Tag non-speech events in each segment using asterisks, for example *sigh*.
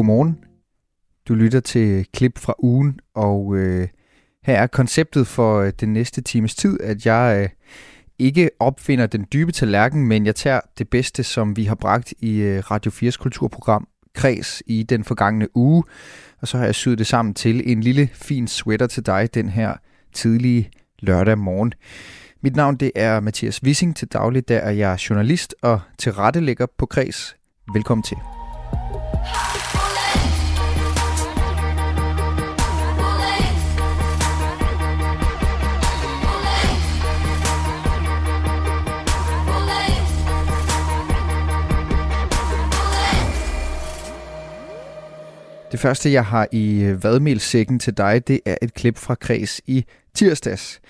Godmorgen. Du lytter til klip fra ugen, og øh, her er konceptet for øh, den næste times tid, at jeg øh, ikke opfinder den dybe tallerken, men jeg tager det bedste, som vi har bragt i øh, Radio 4's kulturprogram Kreds i den forgangne uge, og så har jeg syet det sammen til en lille fin sweater til dig den her tidlige lørdag morgen. Mit navn det er Mathias Wissing. Til daglig der er jeg journalist og tilrettelægger på Kreds. Velkommen til. Det første, jeg har i øh, vadmelsækken til dig, det er et klip fra Kreds i tirsdags.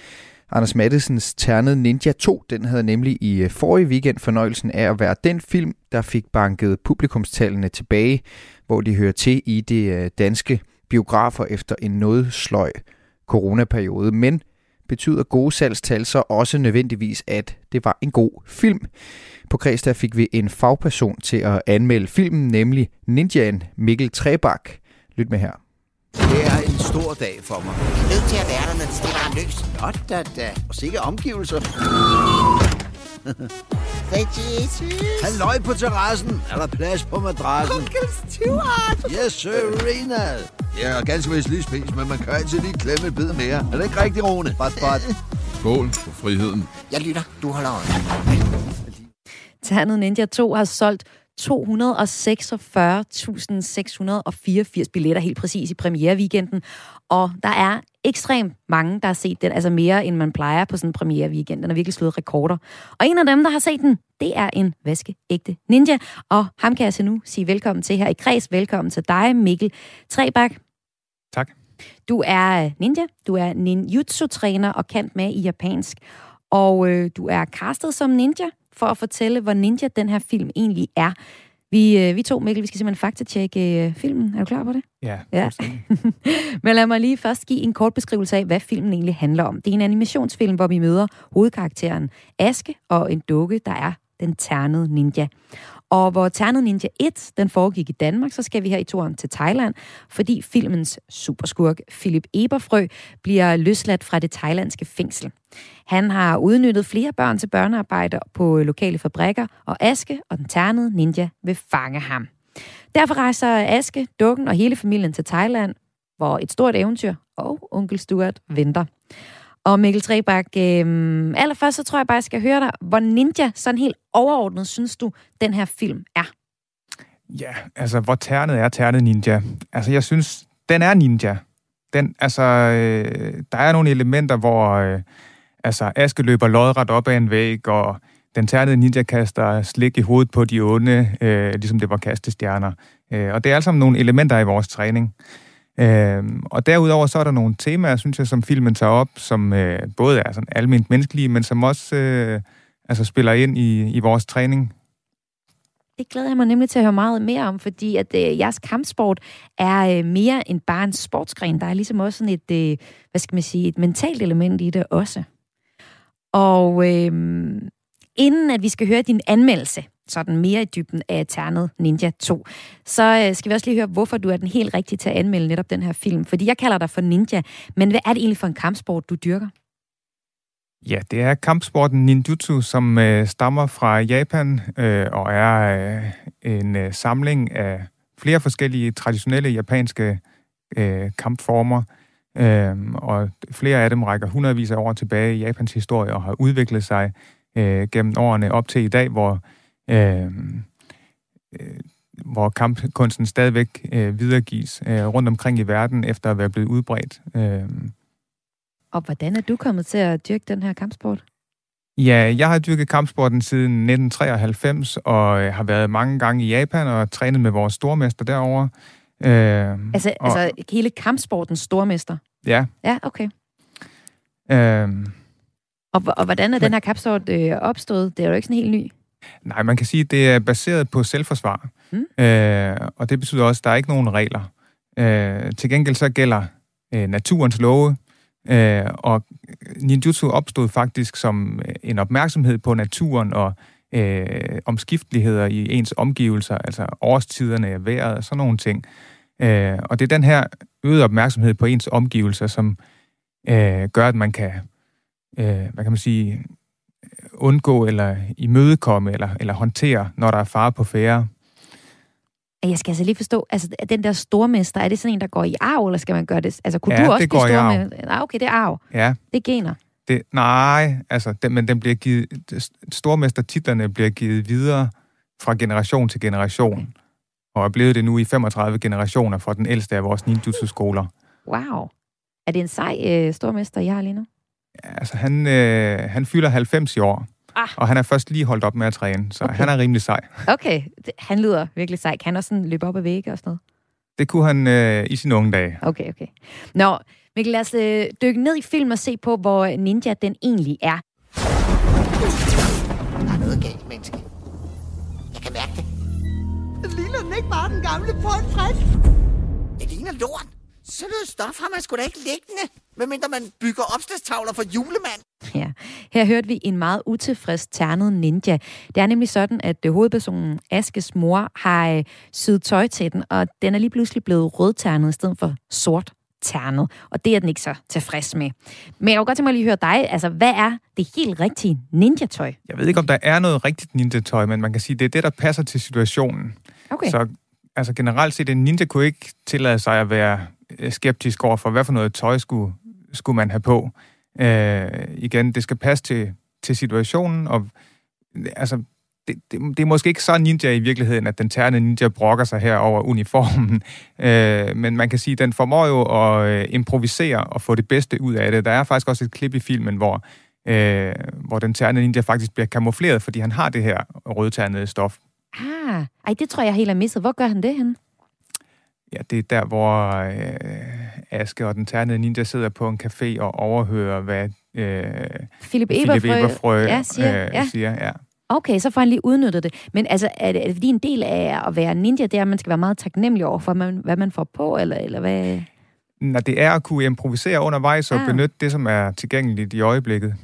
Anders Mattesens Ternet Ninja 2, den havde nemlig i øh, forrige weekend fornøjelsen af at være den film, der fik banket publikumstallene tilbage, hvor de hører til i det øh, danske biografer efter en noget sløj coronaperiode. Men betyder gode salgstal så også nødvendigvis, at det var en god film. På Kreds der fik vi en fagperson til at anmelde filmen, nemlig ninjaen Mikkel Trebak. Lyt med her. Det er en stor dag for mig. nødt til at være der, når det stikker løs. Nå da da. Og sikke omgivelser. Say Jesus. Halløj på terrassen. Er der plads på madrassen? Onkel Stuart. Yes, Serena. Jeg har ganske vist lige spist, men man kan altid lige klemme et bid mere. Er det ikke rigtigt, Rune? Bot, bot. Skål for friheden. Jeg lytter. Du holder øje. Ternet Ninja 2 har solgt 246.684 billetter helt præcis i premiereweekenden, og der er ekstremt mange, der har set den, altså mere end man plejer på sådan en premiereweekend. Den har virkelig slået rekorder. Og en af dem, der har set den, det er en vaskeægte ninja, og ham kan jeg så nu sige velkommen til her i Kreds. Velkommen til dig, Mikkel Trebak. Tak. Du er ninja, du er ninjutsu-træner og kendt med i japansk, og øh, du er castet som ninja for at fortælle, hvor ninja den her film egentlig er. Vi, øh, vi to, Mikkel, vi skal simpelthen faktatjekke øh, filmen. Er du klar på det? Ja, Ja. *laughs* Men lad mig lige først give en kort beskrivelse af, hvad filmen egentlig handler om. Det er en animationsfilm, hvor vi møder hovedkarakteren Aske og en dukke, der er den ternede ninja. Og hvor Ternet Ninja 1, den foregik i Danmark, så skal vi her i turen til Thailand, fordi filmens superskurk Philip Eberfrø bliver løsladt fra det thailandske fængsel. Han har udnyttet flere børn til børnearbejde på lokale fabrikker, og Aske og den ternede ninja vil fange ham. Derfor rejser Aske, dukken og hele familien til Thailand, hvor et stort eventyr og onkel Stuart venter. Og Mikkel Trebak, øh, allerførst så tror jeg bare, jeg skal høre dig, hvor ninja sådan helt overordnet synes du, den her film er? Ja, altså, hvor ternet er ternet ninja? Altså, jeg synes, den er ninja. Den, altså, øh, der er nogle elementer, hvor øh, altså, Aske løber lodret op ad en væg, og den ternede ninja kaster slik i hovedet på de onde, øh, ligesom det var kastestjerner. Øh, og det er altså nogle elementer i vores træning. Øh, og derudover så er der nogle temaer, synes jeg, som filmen tager op, som øh, både er sådan almindeligt menneskelige, men som også øh, altså spiller ind i, i vores træning. Det glæder jeg mig nemlig til at høre meget mere om, fordi at øh, jeres kampsport er øh, mere end bare en sportsgren. Der er ligesom også sådan et, øh, hvad skal man sige, et mentalt element i det også. Og øh, inden at vi skal høre din anmeldelse, sådan mere i dybden af Ternet Ninja 2, så øh, skal vi også lige høre, hvorfor du er den helt rigtige til at anmelde netop den her film. Fordi jeg kalder dig for ninja, men hvad er det egentlig for en kampsport, du dyrker? Ja, det er kampsporten ninjutsu, som øh, stammer fra Japan øh, og er øh, en øh, samling af flere forskellige traditionelle japanske øh, kampformer. Øh, og flere af dem rækker hundredvis af år tilbage i Japans historie og har udviklet sig øh, gennem årene op til i dag, hvor, øh, øh, hvor kampkunsten stadigvæk øh, videregives øh, rundt omkring i verden efter at være blevet udbredt. Øh, Og hvordan er du kommet til at dyrke den her kampsport? Ja, jeg har dyrket kampsporten siden 1993, og øh, har været mange gange i Japan og trænet med vores stormester derovre. Øh, Altså, og, altså hele kampsportens stormester? Ja. Ja, okay. Øh, Og, og hvordan er den her kampsport øh, opstået? Det er jo ikke sådan helt ny. Nej, man kan sige, at det er baseret på selvforsvar. Mm. Øh, og det betyder også, at der er ikke nogen regler. Øh, til gengæld så gælder øh, naturens love, øh, og ninjutsu opstod faktisk som en opmærksomhed på naturen og øh, omskifteligheder i ens omgivelser, altså årstiderne, vejret og sådan nogle ting. Øh, og det er den her øgede opmærksomhed på ens omgivelser, som øh, gør, at man kan, øh, hvad kan man sige, undgå eller imødekomme eller, eller håndtere, når der er fare på færre. Jeg skal altså lige forstå, altså den der stormester, er det sådan en, der går i arv, eller skal man gøre det? Altså kunne Ja, du også det går blive stormester? Nej, okay, det er arv. Ja, Det er gener. det, nej, altså, den, men den bliver givet, stormestertitlerne bliver givet videre fra generation til generation, og er blevet det nu i 35 generationer for den ældste af vores ninjutsu-skoler. Wow. Er det en sej øh, stormester, I har lige nu? Altså, han, øh, han fylder 90 i år, Ah. og han er først lige holdt op med at træne, så Okay. han er rimelig sej. Okay, han lyder virkelig sej. Kan han også sådan løbe op ad vægge og sådan noget? Det kunne han øh, i sine unge dage. Okay, okay. Nå, Mikkel, lad os øh, dykke ned i film og se på, hvor ninja den egentlig er. Der er noget galt, menneske. Jeg kan mærke det. Ligner den ikke bare den gamle Paul Frisk? Det ligner lort. Sådan noget stof har man sgu da ikke liggende, medmindre man bygger opslagstavler for julemand. Ja. Her hørte vi en meget utilfreds ternet ninja. Det er nemlig sådan, at øh, hovedpersonen Askes mor har øh, syet tøj til den, og den er lige pludselig blevet rødternet i stedet for sort ternet. Og det er den ikke så tilfreds med. Men jeg kunne godt tænke mig lige at høre dig. Altså, hvad er det helt rigtige ninja-tøj? Jeg ved ikke, om der er noget rigtigt ninja-tøj, men man kan sige, det er det, der passer til situationen. Okay. Så altså generelt set, en ninja kunne ikke tillade sig at være Øh, skeptisk over for, hvad for noget tøj skulle, skulle man have på. Øh, igen, det skal passe til, til situationen, og altså, det, det, det er måske ikke så ninja i virkeligheden, at den tærne ninja brokker sig her over uniformen, *laughs* øh, men man kan sige, at den formår jo at øh, improvisere og få det bedste ud af det. Der er faktisk også et klip i filmen, hvor, øh, hvor den tærne ninja faktisk bliver kamufleret, fordi han har det her rødternede stof Ah, ej, det tror jeg helt er misset. Hvor gør han det hen? Ja, det er der, hvor øh, Aske og den ternede ninja sidder på en café og overhører, hvad øh, Philip Philip Eberfrø, Eberfrø ja, siger, øh, ja. siger. Ja. Okay, så får han lige udnyttet det. Men altså, er det, er det fordi en del af at være ninja, det er, at man skal være meget taknemmelig over for, hvad man, hvad man får på, eller, eller hvad? Når det er at kunne improvisere undervejs og Ah. benytte det, som er tilgængeligt i øjeblikket.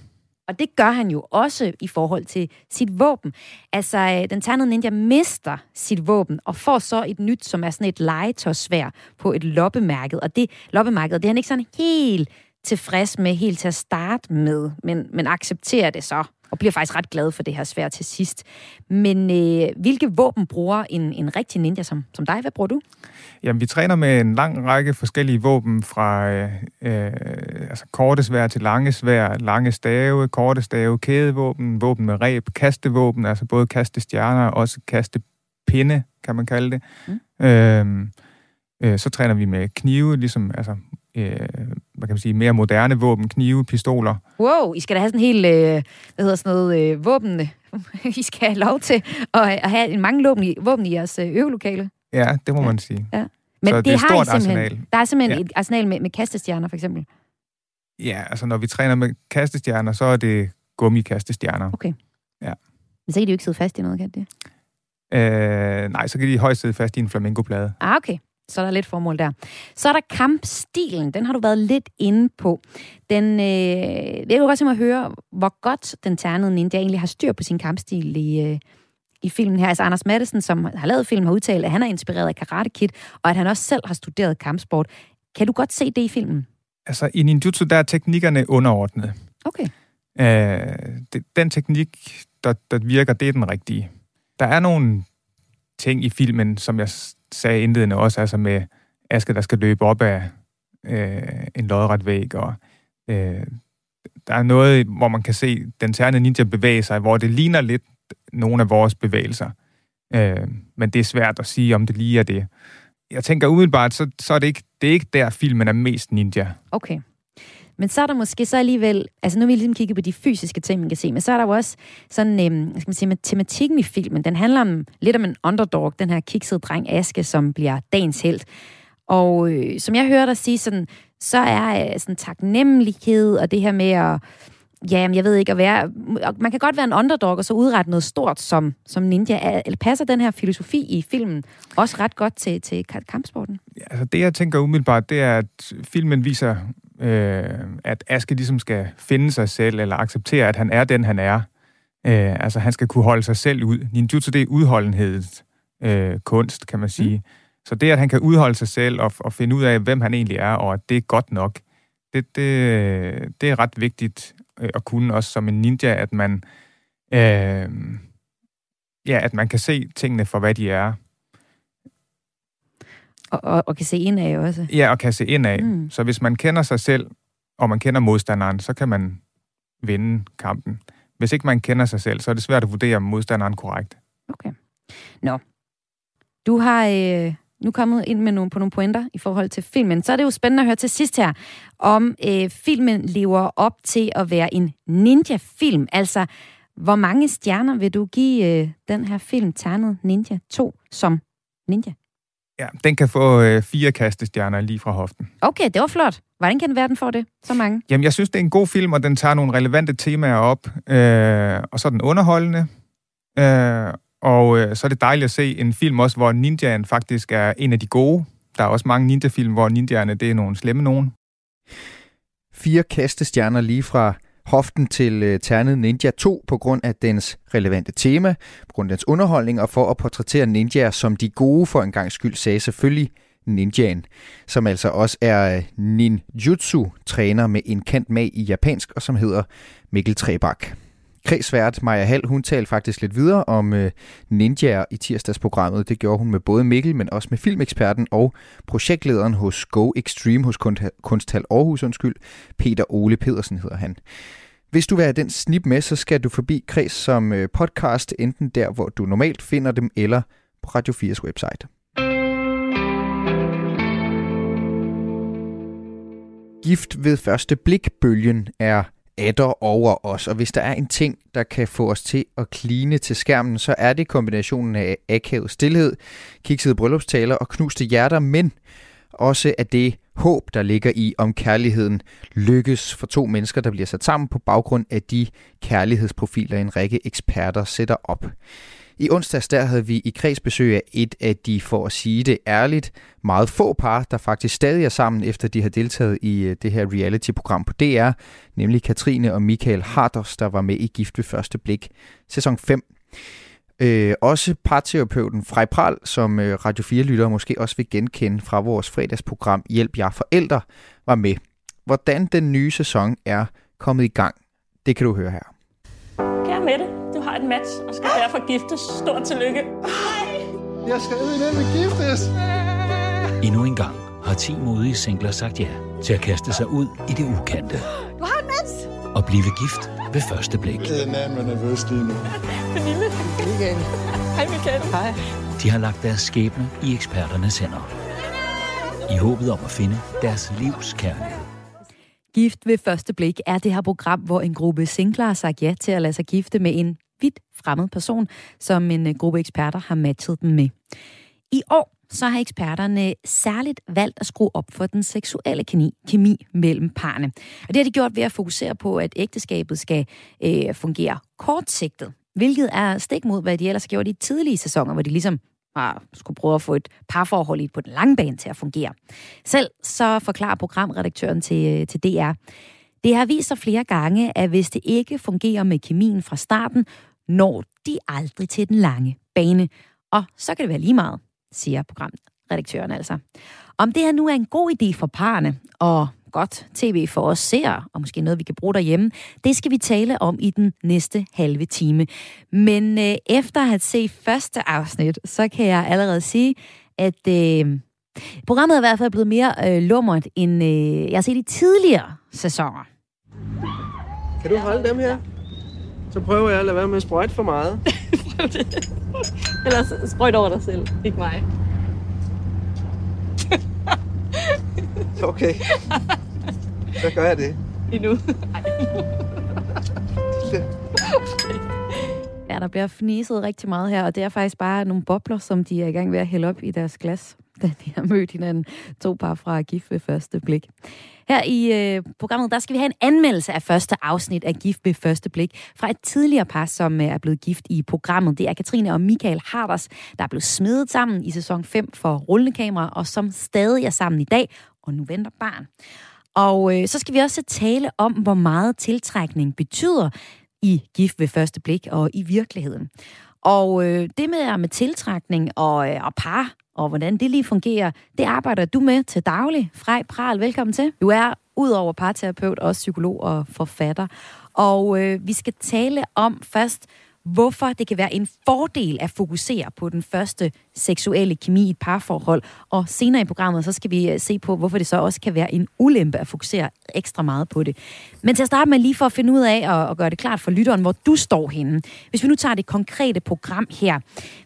Og det gør han jo også i forhold til sit våben. Altså, øh, den ternede ninja mister sit våben, og får så et nyt, som er sådan et legetøjsvær på et loppemærket. Og det loppemærket, det er han ikke sådan helt tilfreds med helt til at starte med, men, men accepterer det så, og bliver faktisk ret glad for det her svær til sidst. Men øh, hvilke våben bruger en, en rigtig ninja som, som dig? Hvad bruger du? Jamen, vi træner med en lang række forskellige våben, fra øh, øh, altså korte svær til lange svær, lange stave, korte stave, kædevåben, våben med reb, kastevåben, altså både kastestjerner og også kastepinde, kan man kalde det. Mm. Øh, øh, så træner vi med knive, ligesom altså, øh, hvad kan man sige, mere moderne våben, knive, pistoler. Wow, I skal da have sådan en helt, øh, hvad hedder sådan noget, øh, våben. *laughs* I skal have lov til at, at have en mange våben i, våben i jeres øh, øvelokale. Ja, det må Ja. man sige. Men Så det er et har I stort simpelthen. arsenal. Der er simpelthen Ja. et arsenal med, med kastestjerner, for eksempel. Ja, altså når vi træner med kastestjerner, så er det gummikastestjerner. Men så kan de jo ikke sidde fast i noget, kan de? Øh, nej, så kan de højst sidde fast i en flamingoplade. Ah, okay. Så er der lidt formål der. Så er der kampstilen. Den har du været lidt inde på. Den, øh, jeg vil godt tænke mig at høre, hvor godt den ternede ninja egentlig har styr på sin kampstil i, øh, i filmen her. Altså Anders Madsen, som har lavet filmen, har udtalt, at han er inspireret af Karate Kid, og at han også selv har studeret kampsport. Kan du godt se det i filmen? Altså i ninjutsu, der er teknikkerne underordnet. Okay. Øh, det, den teknik, der, der virker, det er den rigtige. Der er nogle ting i filmen, som jeg sagde indledende også, altså med Aske, der skal løbe op af øh, en lodret væg, og øh, der er noget, hvor man kan se den tærne ninja bevæge sig, hvor det ligner lidt nogle af vores bevægelser. Øh, men det er svært at sige, om det lige er det. Jeg tænker umiddelbart, så, så er det ikke, det er ikke der, filmen er mest ninja. Okay. Men så er der måske så alligevel, altså nu har vi ligesom kigget på de fysiske ting, man kan se, men så er der jo også sådan, øhm, skal man sige, med tematikken i filmen, den handler om, lidt om en underdog, den her kiksede dreng Aske, som bliver dagens held. Og øh, som jeg hører dig sige, sådan, så er øh, sådan taknemmelighed og det her med at, ja, jeg ved ikke, at være, man kan godt være en underdog og så udrette noget stort som, som ninja. Eller passer den her filosofi i filmen også ret godt til, til kampsporten? kampsporten? Altså det, jeg tænker umiddelbart, det er, at filmen viser, øh, at Aske ligesom skal finde sig selv, eller acceptere, at han er den, han er. Øh, altså, han skal kunne holde sig selv ud. Ninjutsu, det er udholdenhedens øh, kunst, kan man sige. Mm. Så det, at han kan udholde sig selv og, og finde ud af, hvem han egentlig er, og at det er godt nok, det, det, det er ret vigtigt øh, at kunne også som en ninja, at man, øh, ja, at man kan se tingene for, hvad de er. Og, og, og kan se ind af også. Ja, og kan se ind af. Mm. Så hvis man kender sig selv, og man kender modstanderen, så kan man vinde kampen. Hvis ikke man kender sig selv, så er det svært at vurdere modstanderen korrekt. Okay. Nå. Du har øh, nu kommet ind med nogle, på nogle pointer i forhold til filmen. Så er det jo spændende at høre til sidst her, om øh, filmen lever op til at være en ninja-film. Altså, hvor mange stjerner vil du give øh, den her film, Ternet Ninja 2, som ninja? Ja, den kan få øh, fire kastestjerner lige fra hoften. Okay, det var flot. Hvordan kan det være, den får det? Så mange? Jamen, jeg synes, det er en god film, og den tager nogle relevante temaer op. Øh, og så er den underholdende. Øh, og øh, så er det dejligt at se en film også, hvor ninjaen faktisk er en af de gode. Der er også mange ninja-film, hvor ninjaerne det er nogle slemme nogen. Fire kastestjerner lige fra hoften til øh, Ternet Ninja 2 på grund af dens relevante tema, på grund af dens underholdning og for at portrættere ninjaer som de gode for en gang skyld, sagde selvfølgelig ninjaen, som altså også er øh, ninjutsu-træner med en kendt mag i japansk og som hedder Mikkel Trebak. Kredsvært Maja Hall, hun talte faktisk lidt videre om øh, ninjaer i tirsdagsprogrammet. Det gjorde hun med både Mikkel, men også med filmeksperten og projektlederen hos Go Extreme hos Kunsthal Aarhus, undskyld. Peter Ole Pedersen hedder han. Hvis du vil have den snip med, så skal du forbi Kreds som øh, podcast, enten der, hvor du normalt finder dem, eller på Radio 4's website. Gift ved første blik bølgen er adder over os. Og hvis der er en ting, der kan få os til at kline til skærmen, så er det kombinationen af akavet stillhed, kiksede bryllupstaler og knuste hjerter, men også af det håb, der ligger i, om kærligheden lykkes for to mennesker, der bliver sat sammen på baggrund af de kærlighedsprofiler, en række eksperter sætter op. I onsdags der havde vi i kredsbesøg af et af de, for at sige det ærligt, meget få par, der faktisk stadig er sammen, efter de har deltaget i øh, det her reality-program på DR, nemlig Katrine og Michael Harders, der var med i Gift ved første blik, sæson 5. Øh, også parterapeuten Frej Pral, som øh, Radio 4-lyttere måske også vil genkende fra vores fredagsprogram Hjælp jer forældre, var med. Hvordan den nye sæson er kommet i gang, det kan du høre her. Kære Mette, har et match og skal derfor giftes. Stort tillykke. Jeg skal ud med giftes. Endnu en gang har 10 modige singler sagt ja til at kaste sig ud i det ukendte. Du har et match. Og blive gift ved første blik. Jeg er nærmere nervøs lige nu. Pernille. Michael. Hej Michael. Hej. De har lagt deres skæbne i eksperternes hænder. I håbet om at finde deres livs kærlighed. Gift ved første blik er det her program, hvor en gruppe singler har sagt ja til at lade sig gifte med en vidt fremmed person, som en øh, gruppe eksperter har matchet dem med. I år så har eksperterne særligt valgt at skrue op for den seksuelle kemi, kemi mellem parne. Og det har de gjort ved at fokusere på, at ægteskabet skal øh, fungere kortsigtet, hvilket er stik mod, hvad de ellers har gjort i tidlige sæsoner, hvor de ligesom har skulle prøve at få et parforhold på den lange bane til at fungere. Selv så forklarer programredaktøren til, øh, til DR, det har vist sig flere gange, at hvis det ikke fungerer med kemien fra starten, når de aldrig til den lange bane. Og så kan det være lige meget, siger programredaktøren altså. Om det her nu er en god idé for parerne, og godt tv for os ser, og måske noget, vi kan bruge derhjemme, det skal vi tale om i den næste halve time. Men øh, efter at have set første afsnit, så kan jeg allerede sige, at øh, programmet er i hvert fald blevet mere øh, lummert, end øh, jeg har set i tidligere sæsoner. Kan du holde dem her? Så prøver jeg at lade være med at sprøjte for meget. *laughs* Ellers sprøjt over dig selv, ikke mig. Okay. Så gør jeg det. Endnu. *laughs* Ja, der bliver fniset rigtig meget her, og det er faktisk bare nogle bobler, som de er i gang med at hælde op i deres glas, *laughs* da de har mødt hinanden. To par fra Gift ved første blik. Her i øh, programmet, der skal vi have en anmeldelse af første afsnit af Gift ved første blik fra et tidligere par, som øh, er blevet gift i programmet. Det er Katrine og Michael Harders, der er blevet smedet sammen i sæson 5 for rullende kamera, og som stadig er sammen i dag, og nu venter barn. Og øh, så skal vi også tale om, hvor meget tiltrækning betyder. i Gift ved første blik og i virkeligheden. Og øh, det med, øh, med tiltrækning og, øh, og par, og hvordan det lige fungerer, det arbejder du med til daglig. Frej Pral, velkommen til. Du er udover parterapeut også psykolog og forfatter. Og øh, vi skal tale om først, hvorfor det kan være en fordel at fokusere på den første seksuelle kemi i et parforhold. Og senere i programmet, så skal vi øh, se på, hvorfor det så også kan være en ulempe at fokusere ekstra meget på det. Men til at starte med lige for at finde ud af og, og gøre det klart for lytteren, hvor du står henne. Hvis vi nu tager det konkrete program her.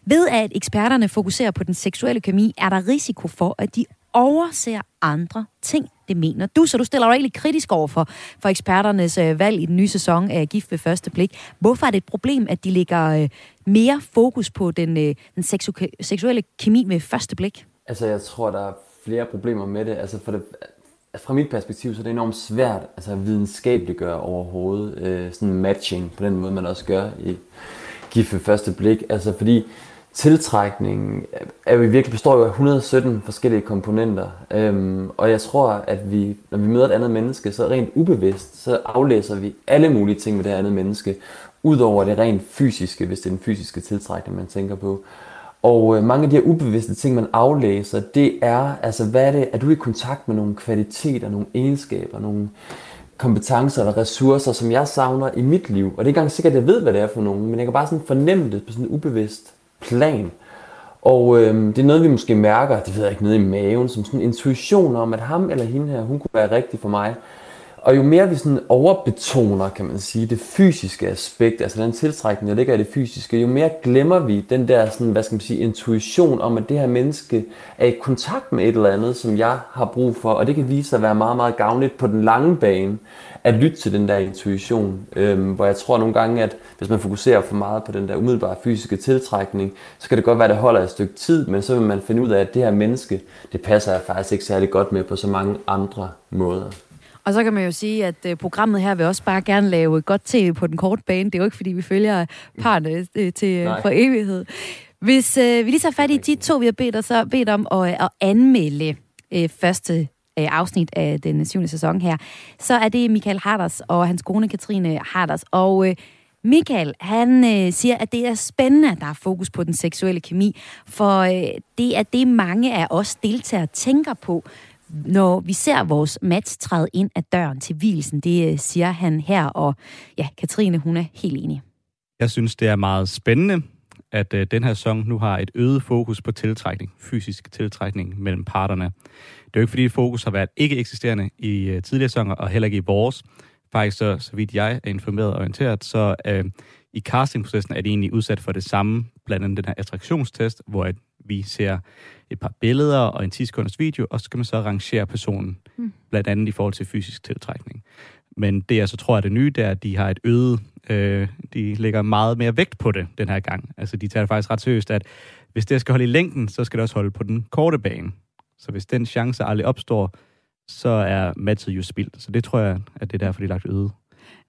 Ved at eksperterne fokuserer på den seksuelle kemi, er der risiko for, at de overser andre ting. Det mener du, så du stiller dig egentlig kritisk over for, for eksperternes øh, valg i den nye sæson af Gift ved første blik. Hvorfor er det et problem, at de lægger øh, mere fokus på den, øh, den seksu- seksuelle kemi ved første blik? Altså, jeg tror, der er flere problemer med det. Altså, for det, fra mit perspektiv, så er det enormt svært altså, at videnskabeliggøre overhovedet øh, sådan matching på den måde, man også gør i Gift ved første blik. Altså, fordi tiltrækningen er jo virkelig består jo af 117 forskellige komponenter. Øhm, og jeg tror, at vi, når vi møder et andet menneske, så rent ubevidst, så aflæser vi alle mulige ting ved det andet menneske, udover det rent fysiske, hvis det er den fysiske tiltrækning, man tænker på. Og øh, mange af de her ubevidste ting, man aflæser, det er, altså hvad er det, er du i kontakt med nogle kvaliteter, nogle egenskaber, nogle kompetencer eller ressourcer, som jeg savner i mit liv. Og det er ikke engang sikkert, at jeg ved, hvad det er for nogen, men jeg kan bare sådan fornemme det på sådan en ubevidst plan. Og øh, det er noget, vi måske mærker, det ved jeg ikke, nede i maven, som sådan en intuition om, at ham eller hende her, hun kunne være rigtig for mig. Og jo mere vi sådan overbetoner, kan man sige, det fysiske aspekt, altså den tiltrækning, der ligger i det fysiske, jo mere glemmer vi den der sådan, hvad skal man sige, intuition om, at det her menneske er i kontakt med et eller andet, som jeg har brug for, og det kan vise sig at være meget, meget gavnligt på den lange bane, at lytte til den der intuition, øhm, hvor jeg tror nogle gange, at hvis man fokuserer for meget på den der umiddelbare fysiske tiltrækning, så kan det godt være, at det holder et stykke tid, men så vil man finde ud af, at det her menneske, det passer jeg faktisk ikke særlig godt med på så mange andre måder. Og så kan man jo sige, at øh, programmet her vil også bare gerne lave godt tv på den korte bane. Det er jo ikke, fordi vi følger parne øh, til øh, for evighed. Hvis øh, vi lige tager fat i de to, vi har bedt, så bedt om at, at anmelde øh, første øh, afsnit af den syvende sæson her, så er det Michael Harders og hans kone Katrine Harders. Og øh, Michael, han øh, siger, at det er spændende, at der er fokus på den seksuelle kemi, for øh, det er det, mange af os deltagere tænker på, når vi ser vores match træde ind ad døren til hvilesen. Det øh, siger han her, og ja, Katrine, hun er helt enig. Jeg synes, det er meget spændende, at øh, den her sæson nu har et øget fokus på tiltrækning, fysisk tiltrækning mellem parterne. Det er jo ikke, fordi fokus har været ikke eksisterende i øh, tidligere sæsoner, og heller ikke i vores. Faktisk, så, så vidt jeg er informeret og orienteret, så øh, i castingprocessen er det egentlig udsat for det samme, blandt andet den her attraktionstest, hvor vi ser et par billeder og en 10 sekunders video, og så skal man så rangere personen, mm. blandt andet i forhold til fysisk tiltrækning. Men det jeg så tror er det nye, det er, at de har et øget, øh, de lægger meget mere vægt på det den her gang. Altså de tager det faktisk ret seriøst, at hvis det skal holde i længden, så skal det også holde på den korte bane. Så hvis den chance aldrig opstår, så er matchet jo spildt. Så det tror jeg, at det er derfor, de er lagt øget.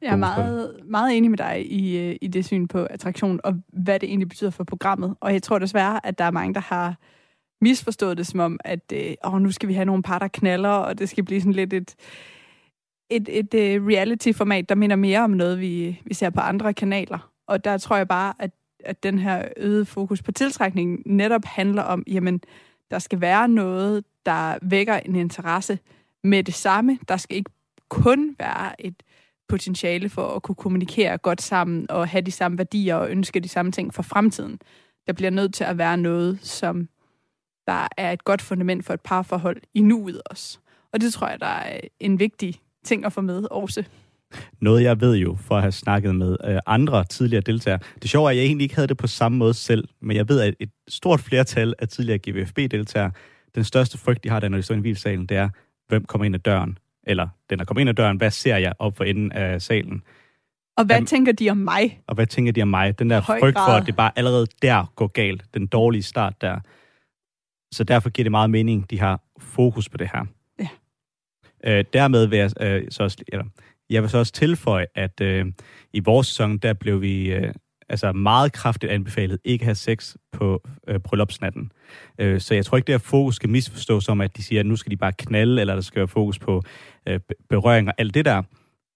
Jeg er meget, meget enig med dig i, øh, i det syn på attraktion, og hvad det egentlig betyder for programmet. Og jeg tror desværre, at der er mange, der har misforstået det som om, at øh, åh, nu skal vi have nogle par, der knaller, og det skal blive sådan lidt et, et, et, et uh, reality-format, der minder mere om noget, vi, vi ser på andre kanaler. Og der tror jeg bare, at, at den her øget fokus på tiltrækning netop handler om, jamen, der skal være noget, der vækker en interesse med det samme. Der skal ikke kun være et potentiale for at kunne kommunikere godt sammen og have de samme værdier og ønske de samme ting for fremtiden. Der bliver nødt til at være noget, som der er et godt fundament for et parforhold i nuet også. Og det tror jeg, der er en vigtig ting at få med også. Noget jeg ved jo, for at have snakket med øh, andre tidligere deltagere. Det sjove er, at jeg egentlig ikke havde det på samme måde selv, men jeg ved, at et stort flertal af tidligere GVFB-deltagere, den største frygt, de har, der når de står i hvilesalen, det er, hvem kommer ind ad døren? Eller den er kommet ind ad døren, hvad ser jeg op for enden af salen? Og hvad Am, tænker de om mig? Og hvad tænker de om mig? Den der frygt for, at det bare allerede der går galt. Den dårlige start der. Så derfor giver det meget mening, de har fokus på det her. Ja. Øh, dermed vil jeg øh, så også, eller, jeg vil så også tilføje, at øh, i vores sæson, der blev vi øh, altså meget kraftigt anbefalet ikke at have sex på øh, bryllupsnatten. Øh, så jeg tror ikke, det her fokus skal misforstås som, at de siger, at nu skal de bare knalde, eller der skal være fokus på øh, berøring og alt det der.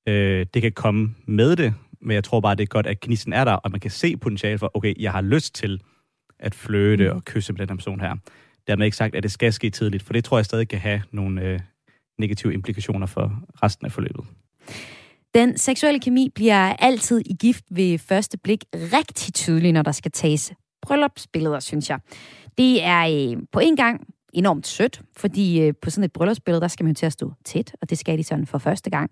Øh, det kan komme med det, Men jeg tror bare, det er godt, at gnisten er der, og man kan se potentiale for, okay, jeg har lyst til at fløte Mm. og kysse med den her person her. Dermed ikke sagt, at det skal ske tidligt, for det tror jeg stadig kan have nogle øh, negative implikationer for resten af forløbet. Den seksuelle kemi bliver altid i gift ved første blik rigtig tydelig, når der skal tages bryllupsbilleder, synes jeg. Det er øh, på en gang enormt sødt, fordi øh, på sådan et bryllupsbillede, der skal man jo til at stå tæt, og det skal de sådan for første gang.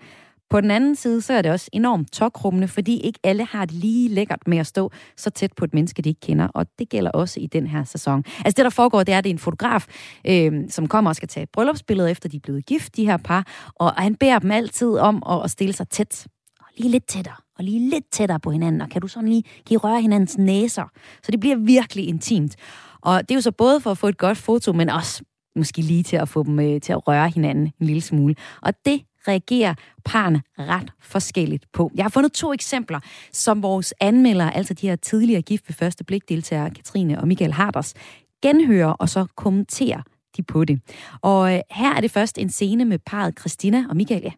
På den anden side, så er det også enormt tokrummende, fordi ikke alle har det lige lækkert med at stå så tæt på et menneske, de ikke kender, og det gælder også i den her sæson. Altså det, der foregår, det er, at det er en fotograf, øh, som kommer og skal tage bryllupsbilleder, efter de er blevet gift, de her par, og han beder dem altid om at, at stille sig tæt, og lige lidt tættere, og lige lidt tættere på hinanden, og kan du sådan lige give røre hinandens næser, så det bliver virkelig intimt. Og det er jo så både for at få et godt foto, men også måske lige til at få dem øh, til at røre hinanden en lille smule. Og det reagerer parne ret forskelligt på. Jeg har fundet to eksempler, som vores anmeldere, altså de her tidligere gift ved første blik deltagere, Katrine og Michael Harders, genhører og så kommenterer de på det. Og øh, her er det først en scene med parret Christina og Michael, ja,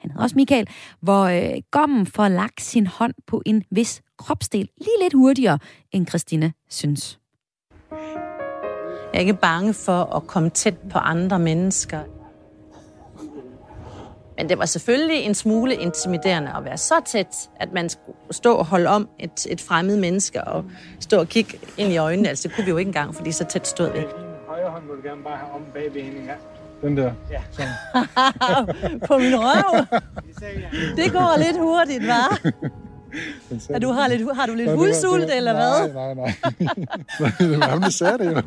han hedder også Michael, hvor øh, Gommen får lagt sin hånd på en vis kropsdel lige lidt hurtigere, end Christina synes. Jeg er ikke bange for at komme tæt på andre mennesker. Men det var selvfølgelig en smule intimiderende at være så tæt, at man skulle stå og holde om et, et fremmed menneske og stå og kigge ind i øjnene. Altså, det kunne vi jo ikke engang, fordi så tæt stod vi. Højre hånd må du gerne bare have om bagved hende. Den der. Ja. *laughs* På min røv. Det går lidt hurtigt, hva'? Er du har, lidt, har du lidt var- var- eller hvad? Nej, nej, nej. *laughs* det var ham, der sagde det jo. *laughs*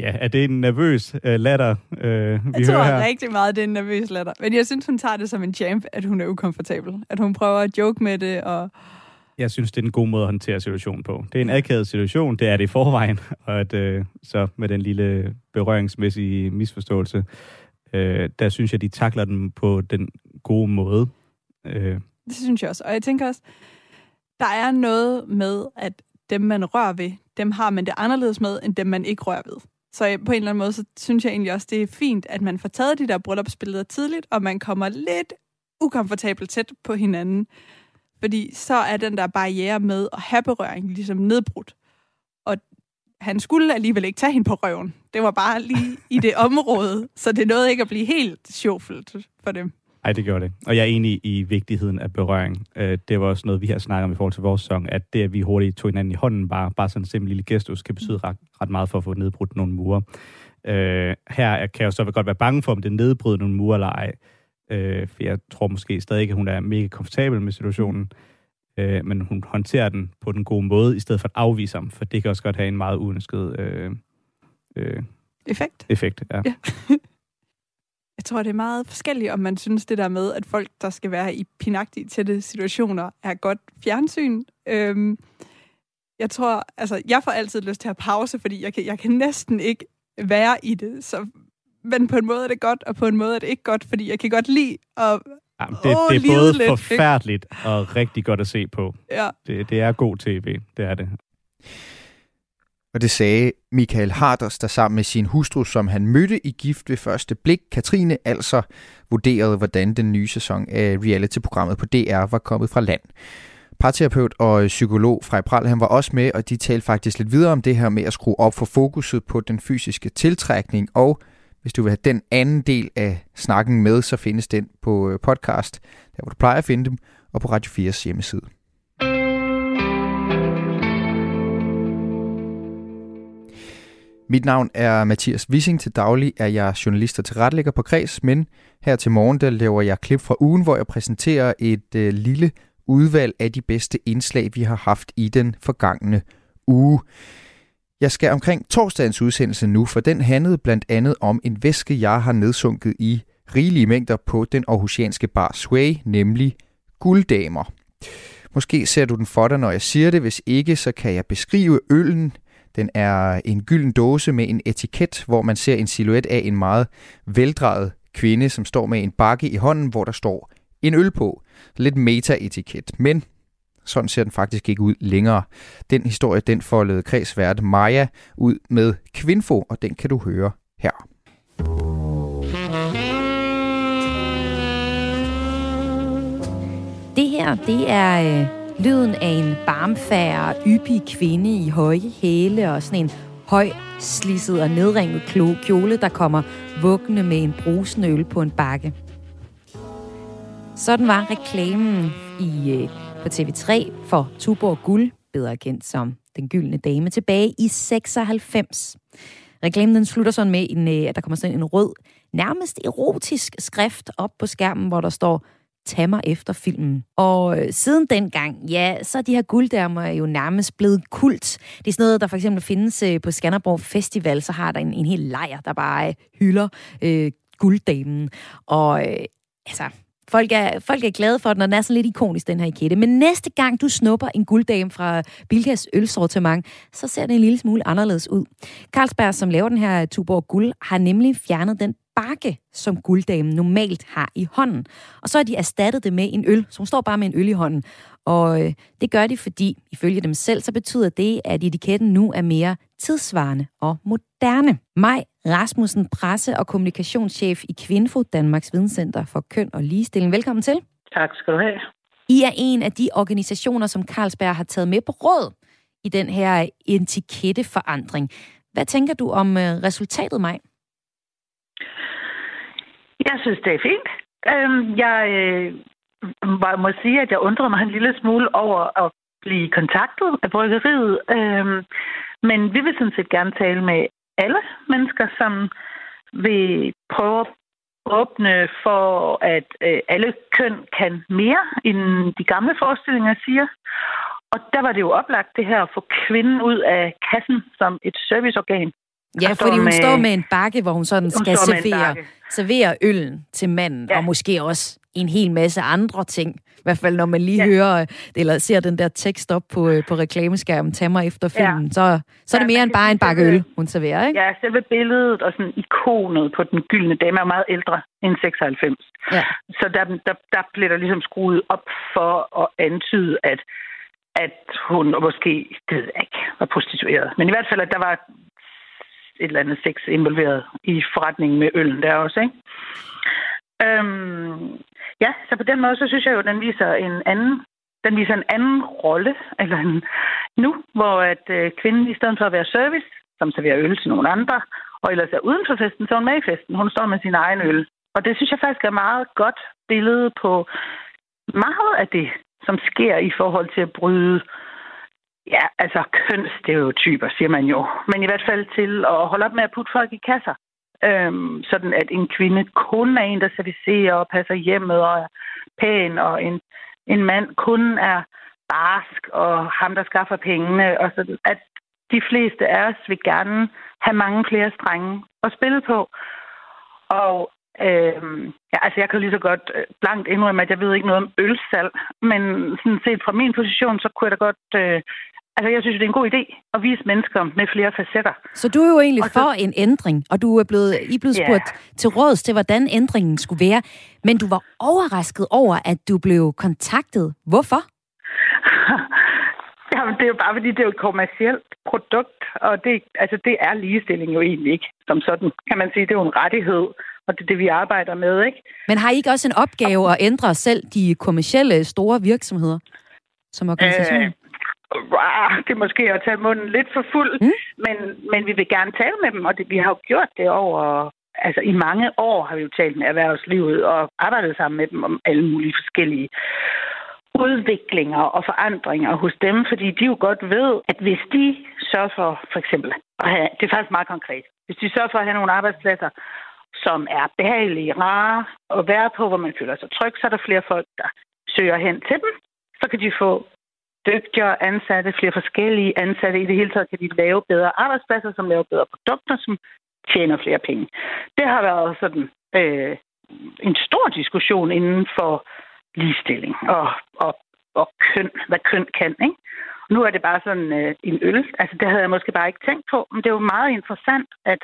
Ja, er det en nervøs øh, latter, øh, vi Jeg tror hører her? rigtig meget, det er en nervøs latter. Men jeg synes, hun tager det som en champ, at hun er ukomfortabel. At hun prøver at joke med det, og Jeg synes, det er en god måde at håndtere situationen på. Det er en akavet situation, det er det i forvejen, *laughs* og at, øh, så med den lille berøringsmæssige misforståelse, øh, der synes jeg, de takler den på den gode måde. Øh, det synes jeg også. Og jeg tænker også, der er noget med, at dem, man rører ved, dem har man det anderledes med, end dem, man ikke rører ved. Så øh, på en eller anden måde, så synes jeg egentlig også, det er fint, at man får taget de der bryllupsbilleder tidligt, og man kommer lidt ukomfortabelt tæt på hinanden. Fordi så er den der barriere med at have berøring ligesom nedbrudt. Og han skulle alligevel ikke tage hende på røven. Det var bare lige i det område, så det nåede ikke at blive helt sjovfuldt for dem. Ej, det gjorde det. Og jeg er enig i vigtigheden af berøring. Øh, det var også noget, vi har snakket om i forhold til vores sang, at det, at vi hurtigt tog hinanden i hånden, bare, bare sådan en simpel lille gestus, kan betyde ret, ret meget for at få nedbrudt nogle mure. Øh, her kan jeg jo så godt være bange for, om det nedbryder nogle mure eller ej. Øh, for jeg tror måske stadig ikke, at hun er mega komfortabel med situationen. Øh, men hun håndterer den på den gode måde, i stedet for at afvise ham, for det kan også godt have en meget uønsket øh, øh, Effekt? effekt. Ja. Ja. *laughs* Jeg tror, det er meget forskelligt, om man synes det der med, at folk, der skal være i pinagtige tætte situationer, er godt fjernsyn. Øhm, jeg tror, altså, jeg får altid lyst til at pause, fordi jeg kan, jeg kan næsten ikke være i det. Så, men på en måde er det godt, og på en måde er det ikke godt, fordi jeg kan godt lide at Jamen, det, Åh, det er både lidt, ikke? forfærdeligt og rigtig godt at se på. Ja. Det, det er god tv, det er det. Og det sagde Michael Harders, der sammen med sin hustru, som han mødte i gift ved første blik, Katrine, altså vurderede, hvordan den nye sæson af reality-programmet på DR var kommet fra land. Parterapeut og psykolog Frej Pral, han var også med, og de talte faktisk lidt videre om det her med at skrue op for fokuset på den fysiske tiltrækning, og hvis du vil have den anden del af snakken med, så findes den på øh, podcast, der hvor du plejer at finde dem, og på Radio 4's hjemmeside. Mit navn er Mathias Wissing. Til daglig er jeg journalist og tilrettelægger på Kreds, men her til morgen der laver jeg klip fra ugen, hvor jeg præsenterer et øh, lille udvalg af de bedste indslag, vi har haft i den forgangne uge. Jeg skal omkring torsdagens udsendelse nu, for den handlede blandt andet om en væske, jeg har nedsunket i rigelige mængder på den aarhusianske bar Sway, nemlig gulddamer. Måske ser du den for dig, når jeg siger det. Hvis ikke, så kan jeg beskrive øllen. Den er en gylden dåse med en etiket, hvor man ser en silhuet af en meget veldrejet kvinde, som står med en bakke i hånden, hvor der står en øl på. Lidt meta-etiket, men sådan ser den faktisk ikke ud længere. Den historie, den foldede kredsvært Maja ud med Kvinfo, og den kan du høre her. Det her, det er øh, lyden af en barmfærre, yppig kvinde i høje hæle og sådan en høj, slisset og nedringet kjole, der kommer vuggende med en brusende øl på en bakke. Sådan var reklamen i, øh, på TV3 for Tuborg Guld, bedre kendt som Den Gyldne Dame, tilbage i 96. Reklamen den slutter sådan med, en, øh, at der kommer sådan en rød, nærmest erotisk skrift op på skærmen, hvor der står Tag mig efter filmen. Og øh, siden dengang, ja, så er de her gulddærmer jo nærmest blevet kult. Det er sådan noget, der for eksempel findes øh, på Skanderborg Festival, så har der en, en hel lejr, der bare øh, hylder øh, gulddamen. Og øh, altså, Folk er, folk er glade for den, og den er sådan lidt ikonisk, den her ikette. Men næste gang du snupper en gulddame fra Bilkas ølsortiment, så ser det en lille smule anderledes ud. Carlsberg, som laver den her Tuborg Guld, har nemlig fjernet den bakke, som gulddamen normalt har i hånden. Og så har de erstattet det med en øl, som står bare med en øl i hånden. Og øh, det gør de, fordi ifølge dem selv, så betyder det, at etiketten nu er mere tidsvarende og moderne. Maj Rasmussen, presse- og kommunikationschef i Kvinfo, Danmarks Videnscenter for Køn og Ligestilling. Velkommen til. Tak skal du have. I er en af de organisationer, som Carlsberg har taget med på råd i den her etiketteforandring. Hvad tænker du om øh, resultatet, Maj? Jeg synes, det er fint. Øhm, jeg øh, må sige, at jeg undrede mig en lille smule over at blive kontaktet af bryggeriet. Øhm, men vi vil sådan set gerne tale med alle mennesker, som vil prøve at åbne for, at øh, alle køn kan mere, end de gamle forestillinger siger. Og der var det jo oplagt det her at få kvinden ud af kassen som et serviceorgan. Ja, fordi hun med- står med en bakke, hvor hun sådan Hun skal servere, servere øllen til manden, ja. og måske også en hel masse andre ting. I hvert fald, når man lige ja. hører, eller ser den der tekst op på, øh, på reklameskærmen, tag mig efter filmen, ja. så, så er det Ja, mere man end bare en bakke øl, hun serverer, ikke? Ja, selve billedet og sådan ikonet på den gyldne dame er meget ældre end 96. Ja. Så der, der, der blev der ligesom skruet op for at antyde, at, at hun måske, det ved jeg ikke, var prostitueret. Men i hvert fald, at der var et eller andet sex involveret i forretningen med øllen der også, ikke? Øhm, ja, så på den måde, så synes jeg jo, at den viser en anden den viser en anden rolle, eller en, nu, hvor at øh, kvinden i stedet for at være service, som serverer øl til nogle andre, og ellers er uden for festen, så er hun med i festen. Hun står med sin egen øl. Og det synes jeg faktisk er meget godt billede på meget af det, som sker i forhold til at bryde ja, altså kønsstereotyper, siger man jo. Men i hvert fald til at holde op med at putte folk i kasser. Øhm, sådan at en kvinde kun er en, der servicerer og passer hjemmet og er pæn, og en, en mand kun er barsk og ham, der skaffer pengene. Og så, at de fleste af os vil gerne have mange flere strenge at spille på. Og øhm, ja, altså jeg kan lige så godt øh, blankt indrømme, at jeg ved ikke noget om ølsalg, men sådan set fra min position, så kunne jeg da godt... Øh, altså jeg synes, det er en god idé at vise mennesker med flere facetter. Så du er jo egentlig Og så- for en ændring, og du er blevet, I er blevet spurgt til råds til, hvordan ændringen skulle være, men du var overrasket over, at du blev kontaktet. Hvorfor? *laughs* Jamen, det er jo bare fordi, det er jo et kommercielt produkt, og det, altså, det er ligestilling jo egentlig ikke som sådan, kan man sige. Det er jo en rettighed, og det er det, vi arbejder med, ikke? Men har I ikke også en opgave at ændre selv de kommercielle store virksomheder som organisation? Øh, rah, det er måske at tage munden lidt for fuld, mm. men, men vi vil gerne tale med dem, og det, vi har jo gjort det over... Altså i mange år har vi jo talt med erhvervslivet og arbejdet sammen med dem om alle mulige forskellige udviklinger og forandringer hos dem, fordi de jo godt ved, at hvis de sørger for, for eksempel, at have, det er faktisk meget konkret, hvis de sørger for at have nogle arbejdspladser, som er behagelige, rare at være på, hvor man føler sig tryg, så er der flere folk, der søger hen til dem. Så kan de få dygtigere ansatte, flere forskellige ansatte. I det hele taget kan de lave bedre arbejdspladser, som laver bedre produkter, som tjener flere penge. Det har været sådan øh, en stor diskussion inden for ligestilling og, og, og køn, hvad køn kan. Ikke? Nu er det bare sådan øh, en øl. Altså, det havde jeg måske bare ikke tænkt på, men det er jo meget interessant, at,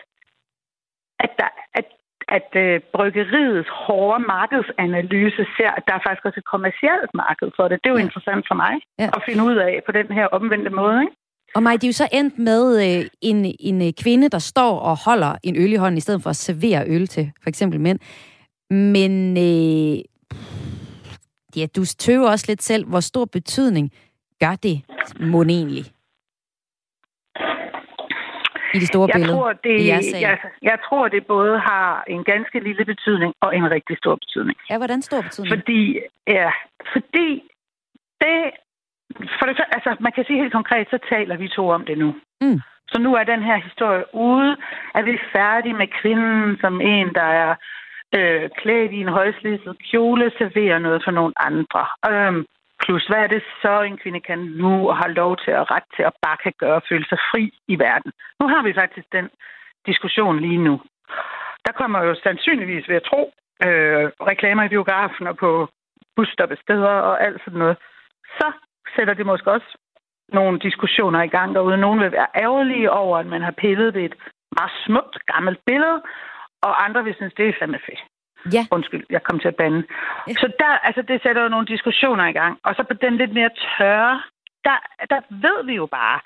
at, der, at, at øh, bryggeriets hårde markedsanalyse ser, at der er faktisk også et kommercielt marked for det. Det er jo ja. interessant for mig Ja. at finde ud af på den her omvendte måde. Ikke? Og mig, det er jo så endt med øh, en, en øh, kvinde, der står og holder en øl i hånden, i stedet for at servere øl til for eksempel mænd. Men øh, ja, du tøver også lidt selv, hvor stor betydning gør det må egentlig? I det store jeg billede? Tror, det, i jeres sag? jeg, jeg tror, det både har en ganske lille betydning og en rigtig stor betydning. Ja, hvordan stor betydning? Fordi, ja, fordi det, for det, altså, man kan sige helt konkret, så taler vi to om det nu. Mm. Så nu er den her historie ude, at vi er færdige med kvinden som en, der er øh, klædt i en højslidset kjole, serverer noget for nogle andre. Øhm, plus, hvad er det så, en kvinde kan nu og har lov til at ret til at bare kan gøre og føle sig fri i verden? Nu har vi faktisk den diskussion lige nu. Der kommer jo sandsynligvis, ved at tro, øh, reklamer i biografen og på busstoppesteder og alt sådan noget. Så sætter det måske også nogle diskussioner i gang derude. Nogen vil være ærgerlige over, at man har pillet ved et meget smukt gammelt billede, og andre vil synes, det er fandme fedt. Ja. Undskyld, jeg kom til at bande. Ja. Så der, altså, det sætter jo nogle diskussioner i gang. Og så på den lidt mere tørre, der, der ved vi jo bare,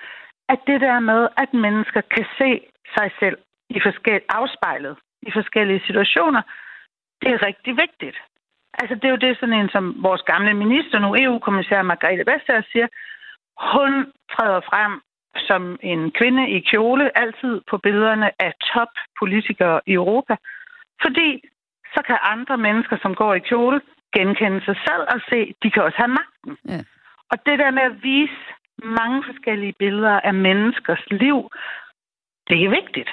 at det der med, at mennesker kan se sig selv i forskel, afspejlet i forskellige situationer, det er rigtig vigtigt. Altså, det er jo det sådan en, som vores gamle minister nu, EU-kommissær Margrethe Vestager, siger. Hun træder frem som en kvinde i kjole, altid på billederne af toppolitikere i Europa. Fordi så kan andre mennesker, som går i kjole, genkende sig selv og se, de kan også have magten. Ja. Og det der med at vise mange forskellige billeder af menneskers liv, det er vigtigt.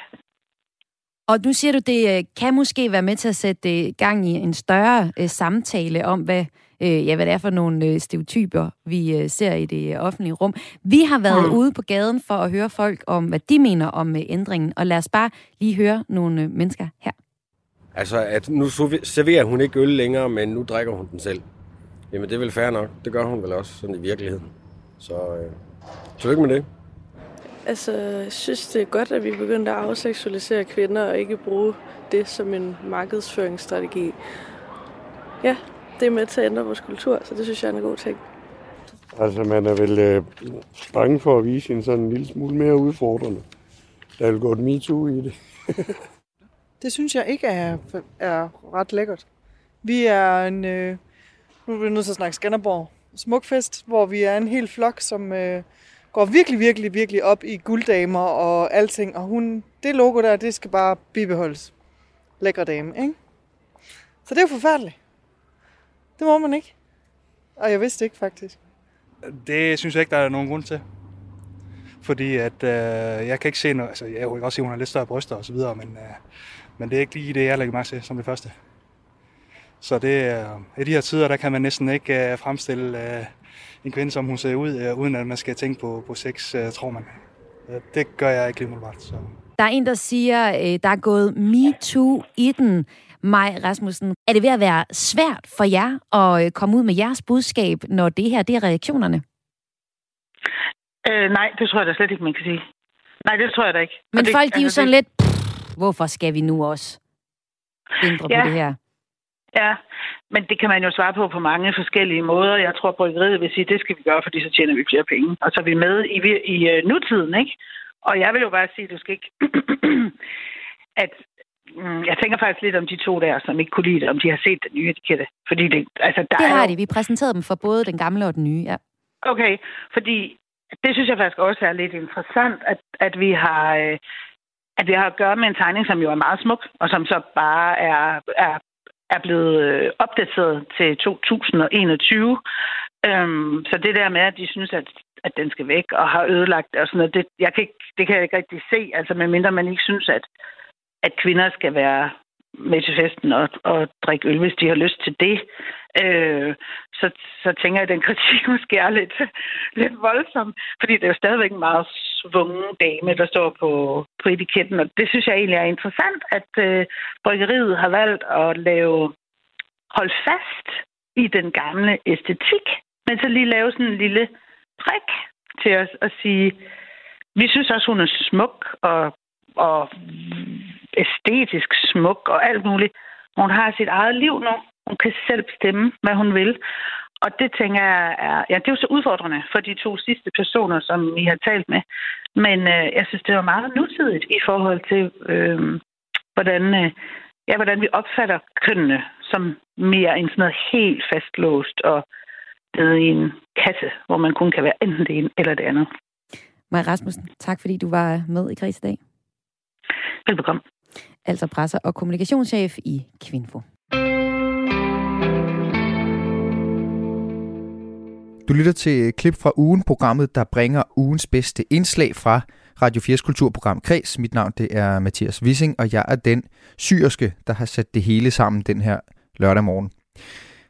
Og nu siger du, det øh, kan måske være med til at sætte øh, gang i en større øh, samtale om, hvad, øh, ja, hvad det er for nogle øh, stereotyper, vi øh, ser i det øh, offentlige rum. Vi har været mm. ude på gaden for at høre folk om, hvad de mener om øh, ændringen. Og lad os bare lige høre nogle øh, mennesker her. Altså, at nu serverer hun ikke øl længere, men nu drikker hun den selv. Jamen, det er vel fair nok. Det gør hun vel også sådan i virkeligheden. Så øh, tillykke med det. Altså, jeg synes, det er godt, at vi begynder at afseksualisere kvinder og ikke bruge det som en markedsføringsstrategi. Ja, det er med til at ændre vores kultur, så det synes jeg er en god ting. Altså, man er vel øh, bange for at vise en sådan en lille smule mere udfordrende. Der er vel gået MeToo i det. *laughs* det synes jeg ikke er, er ret lækkert. Vi er en, øh, nu er vi nødt til at snakke Skanderborg, smukfest, hvor vi er en hel flok, som øh, går virkelig, virkelig, virkelig op i gulddamer og alting. Og hun, det logo der, det skal bare bibeholdes. Lækre dame, ikke? Så det er jo forfærdeligt. Det må man ikke. Og jeg vidste ikke faktisk. Det synes jeg ikke, der er nogen grund til. Fordi at øh, jeg kan ikke se noget, altså jeg kan også se, at hun har lidt større bryster og så videre, men, øh, men det er ikke lige det, jeg lægger mærke til som det første. Så det er, i de her tider, der kan man næsten ikke øh, fremstille øh, en kvinde, som hun ser ud, øh, uden at man skal tænke på, på sex, øh, tror man. Det gør jeg ikke lige umiddelbart. Så. Der er en, der siger, øh, der er gået MeToo i den. Maj Rasmussen, er det ved at være svært for jer at øh, komme ud med jeres budskab, når det her det er reaktionerne? Øh, nej, det tror jeg da slet ikke, man kan sige. Nej, det tror jeg da ikke. Men det, folk, de er jo altså, sådan det... lidt, pff, hvorfor skal vi nu også ændre ja. på det her? Ja, men det kan man jo svare på på mange forskellige måder. Jeg tror, bryggeriet vil sige, at det skal vi gøre, fordi så tjener vi flere penge. Og så er vi med i, i uh, nutiden, ikke? Og jeg vil jo bare sige, at du skal ikke... *clears throat* at mm, jeg tænker faktisk lidt om de to der, som ikke kunne lide det, om de har set den nye etikette. Fordi det, altså, der det har er de. Vi præsenterede dem for både den gamle og den nye, ja. Okay, fordi det synes jeg faktisk også er lidt interessant, at, at vi har... Øh, at vi har at gøre med en tegning, som jo er meget smuk, og som så bare er, er er blevet øh, opdateret til 2021. Øhm, så det der med, at de synes, at, at den skal væk og har ødelagt og sådan noget, det, jeg kan ikke, det kan jeg ikke rigtig se. Altså medmindre man ikke synes, at, at kvinder skal være med til festen og, og drikke øl, hvis de har lyst til det. Øh, så, så tænker jeg, at den kritik *laughs* måske er lidt, lidt voldsom, fordi det er jo stadigvæk en meget svungen dame, der står på, på etiketten, og det synes jeg egentlig er interessant, at øh, bryggeriet har valgt at lave hold fast i den gamle æstetik, men så lige lave sådan en lille prik til os og sige, vi synes også, hun er smuk og, og æstetisk smuk og alt muligt. Hun har sit eget liv nu. Hun kan selv bestemme, hvad hun vil. Og det tænker jeg er, ja, det er jo så udfordrende for de to sidste personer, som I har talt med. Men øh, jeg synes, det var meget nutidigt i forhold til, øh, hvordan øh, ja, hvordan vi opfatter kønnene som mere end sådan noget helt fastlåst og det i en kasse, hvor man kun kan være enten det ene eller det andet. Maja Rasmussen, tak fordi du var med i Græs i dag. Velbekomme. Altså presser- og kommunikationschef i Kvinfo. Du lytter til et klip fra ugen, programmet, der bringer ugens bedste indslag fra Radio 4's kulturprogram Kreds. Mit navn det er Mathias Wissing, og jeg er den syrske, der har sat det hele sammen den her lørdag morgen.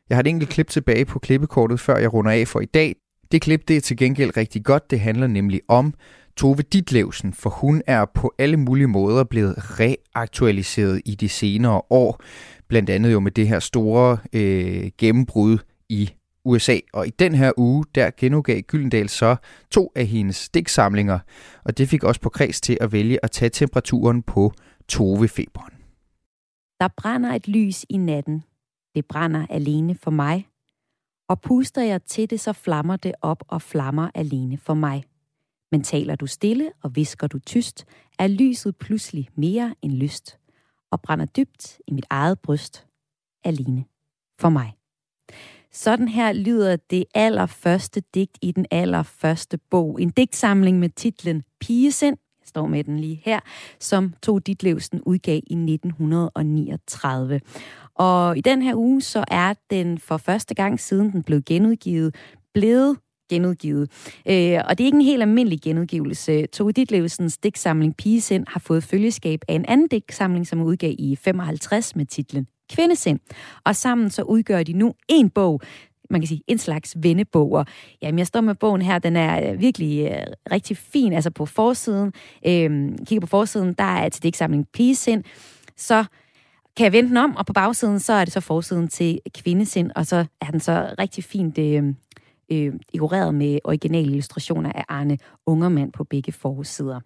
Jeg har et enkelt klip tilbage på klippekortet, før jeg runder af for i dag. Det klip det er til gengæld rigtig godt. Det handler nemlig om Tove Ditlevsen, for hun er på alle mulige måder blevet reaktualiseret i de senere år. Blandt andet jo med det her store øh, gennembrud i USA. Og i den her uge, der genudgav Gyldendal så to af hendes stiksamlinger, og det fik også på kreds til at vælge at tage temperaturen på Tove-feberen. Der brænder et lys i natten. Det brænder alene for mig. Og puster jeg til det, så flammer det op og flammer alene for mig. Men taler du stille og visker du tyst, er lyset pludselig mere end lyst, og brænder dybt i mit eget bryst, alene for mig. Sådan her lyder det allerførste digt i den allerførste bog. En digtsamling med titlen Pigesind, jeg står med den lige her, som Tove Ditlevsen udgav i 1939. Og i den her uge, så er den for første gang siden den blev genudgivet, blevet genudgivet. Øh, og det er ikke en helt almindelig genudgivelse. Tove Ditlevsens digtsamling Pigesind har fået følgeskab af en anden digtsamling, som udgav i 55 med titlen Kvindesind. Og sammen så udgør de nu en bog, man kan sige, en slags vendebog. Og jamen, jeg står med bogen her, den er øh, virkelig øh, rigtig fin. Altså på forsiden, øh, kigger på forsiden, der er til digtsamling Pigesind. Så kan jeg vende den om, og på bagsiden, så er det så forsiden til kvindesind, og så er den så rigtig fint øh, øh, dekoreret med originale illustrationer af Arne Ungermand på begge forsider.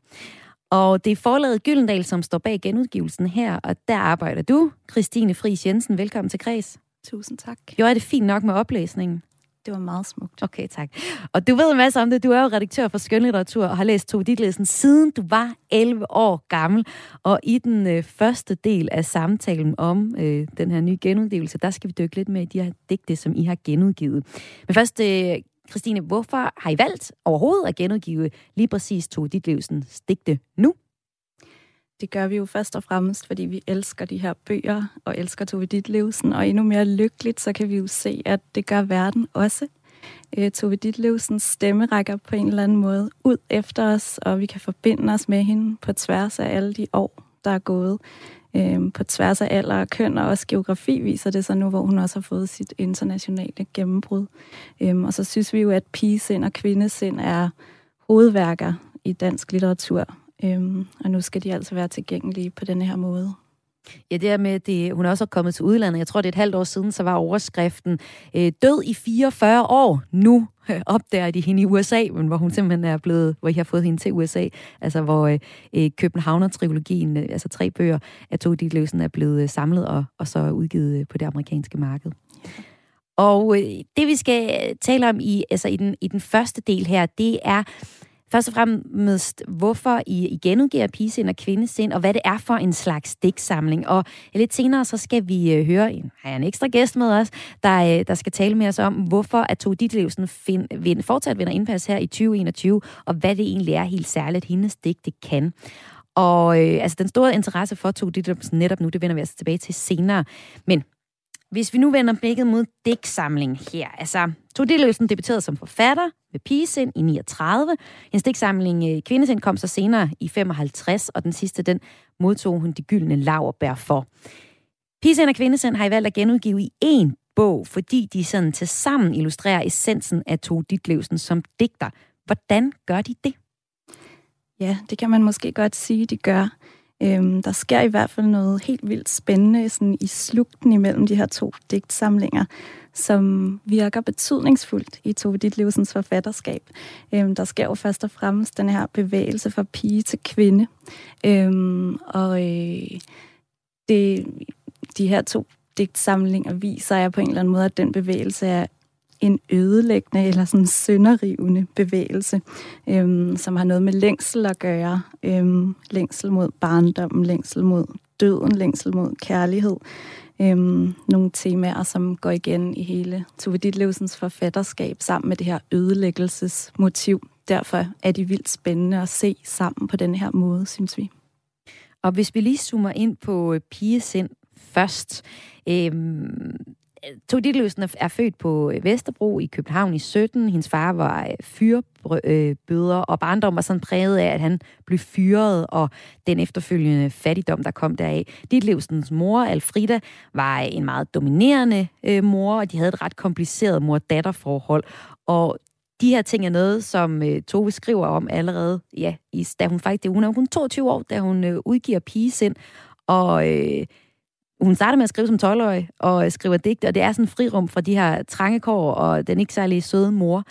Og det er forlaget Gyldendal, som står bag genudgivelsen her, og der arbejder du, Christine Friis Jensen. Velkommen til Kreds. Tusind tak. Jo, er det fint nok med oplæsningen? Det var meget smukt. Okay, tak. Og du ved en masse om det. Du er jo redaktør for skønlitteratur og har læst Tove Ditlevsen siden du var 11 år gammel. Og i den øh, første del af samtalen om øh, den her nye genudgivelse, der skal vi dykke lidt med i de her digte, som I har genudgivet. Men først, øh, Christine, hvorfor har I valgt overhovedet at genudgive lige præcis Tove Ditlevsens digte nu? Det gør vi jo først og fremmest, fordi vi elsker de her bøger og elsker Tove Ditlevsen. Og endnu mere lykkeligt, så kan vi jo se, at det gør verden også. Øh, Tove Ditlevsens stemme rækker på en eller anden måde ud efter os, og vi kan forbinde os med hende på tværs af alle de år, der er gået. Øh, på tværs af alder og køn, og også geografi viser det sig nu, hvor hun også har fået sit internationale gennembrud. Øh, og så synes vi jo, at pigesind og kvindesind er hovedværker i dansk litteratur. Øhm, og nu skal de altså være tilgængelige på denne her måde. Ja, det er med, det, hun er også kommet til udlandet. Jeg tror, det er et halvt år siden, så var overskriften øh, Død i 44 år. Nu øh, opdager de hende i USA, men hvor hun simpelthen er blevet, hvor I har fået hende til USA. Altså, hvor øh, øh, Københavner-trilogien, øh, altså tre bøger af Tove Ditlevsen, er blevet øh, samlet og, og så udgivet øh, på det amerikanske marked. Og øh, det, vi skal tale om i, altså i, den, i den første del her, det er Først og fremmest, hvorfor I, I genudgiver pigesind og kvindesind, og hvad det er for en slags digtsamling. Og lidt senere, så skal vi øh, høre, en, har jeg en ekstra gæst med os, der, øh, der skal tale med os om, hvorfor at Tove Ditlevsen find, vind, fortsat vinder indpas her i 2021, og hvad det egentlig er helt særligt, hendes digte kan. Og øh, altså, den store interesse for Tove Ditlevsen netop nu, det vender vi altså tilbage til senere. Men hvis vi nu vender blikket mod digtsamling her, altså Tove Ditlevsen debuterede som forfatter ved Pigesind i 39. Hendes digtsamling øh, Kvindesind kom så senere i 55, og den sidste, den modtog hun de gyldne laverbær for. Pigesind og Kvindesind har I valgt at genudgive i én bog, fordi de sådan til sammen illustrerer essensen af Tove Ditlevsen som digter. Hvordan gør de det? Ja, det kan man måske godt sige, de gør. Øhm, der sker i hvert fald noget helt vildt spændende sådan i slugten imellem de her to digtsamlinger, som virker betydningsfuldt i Tove Ditlevsens forfatterskab. Øhm, der sker jo først og fremmest den her bevægelse fra pige til kvinde. Øhm, og øh, det, de her to digtsamlinger viser jeg på en eller anden måde, at den bevægelse er en ødelæggende eller sådan sønderrivende bevægelse, øhm, som har noget med længsel at gøre. Øhm, længsel mod barndommen, længsel mod døden, længsel mod kærlighed. Øhm, nogle temaer, som går igen i hele Tove Ditlevsens forfatterskab sammen med det her ødelæggelsesmotiv. Derfor er de vildt spændende at se sammen på den her måde, synes vi. Og hvis vi lige zoomer ind på øh, pigesind først. Øhm, Tove Ditlevsen er født på øh, Vesterbro i København i 17. Hendes far var øh, fyrbøder, øh, og barndommen var sådan præget af, at han blev fyret, og den efterfølgende fattigdom, der kom deraf. Ditlevsens mor, Alfrida, var en meget dominerende øh, mor, og de havde et ret kompliceret mor-datter-forhold. Og de her ting er noget, som øh, Tove skriver om allerede, ja, i, da hun faktisk, hun er kun 22 år, da hun øh, udgiver Pigesind, og øh, hun starter med at skrive som 12-årig, og skriver digte, og det er sådan en frirum fra de her trange kår, og den ikke særlig søde mor.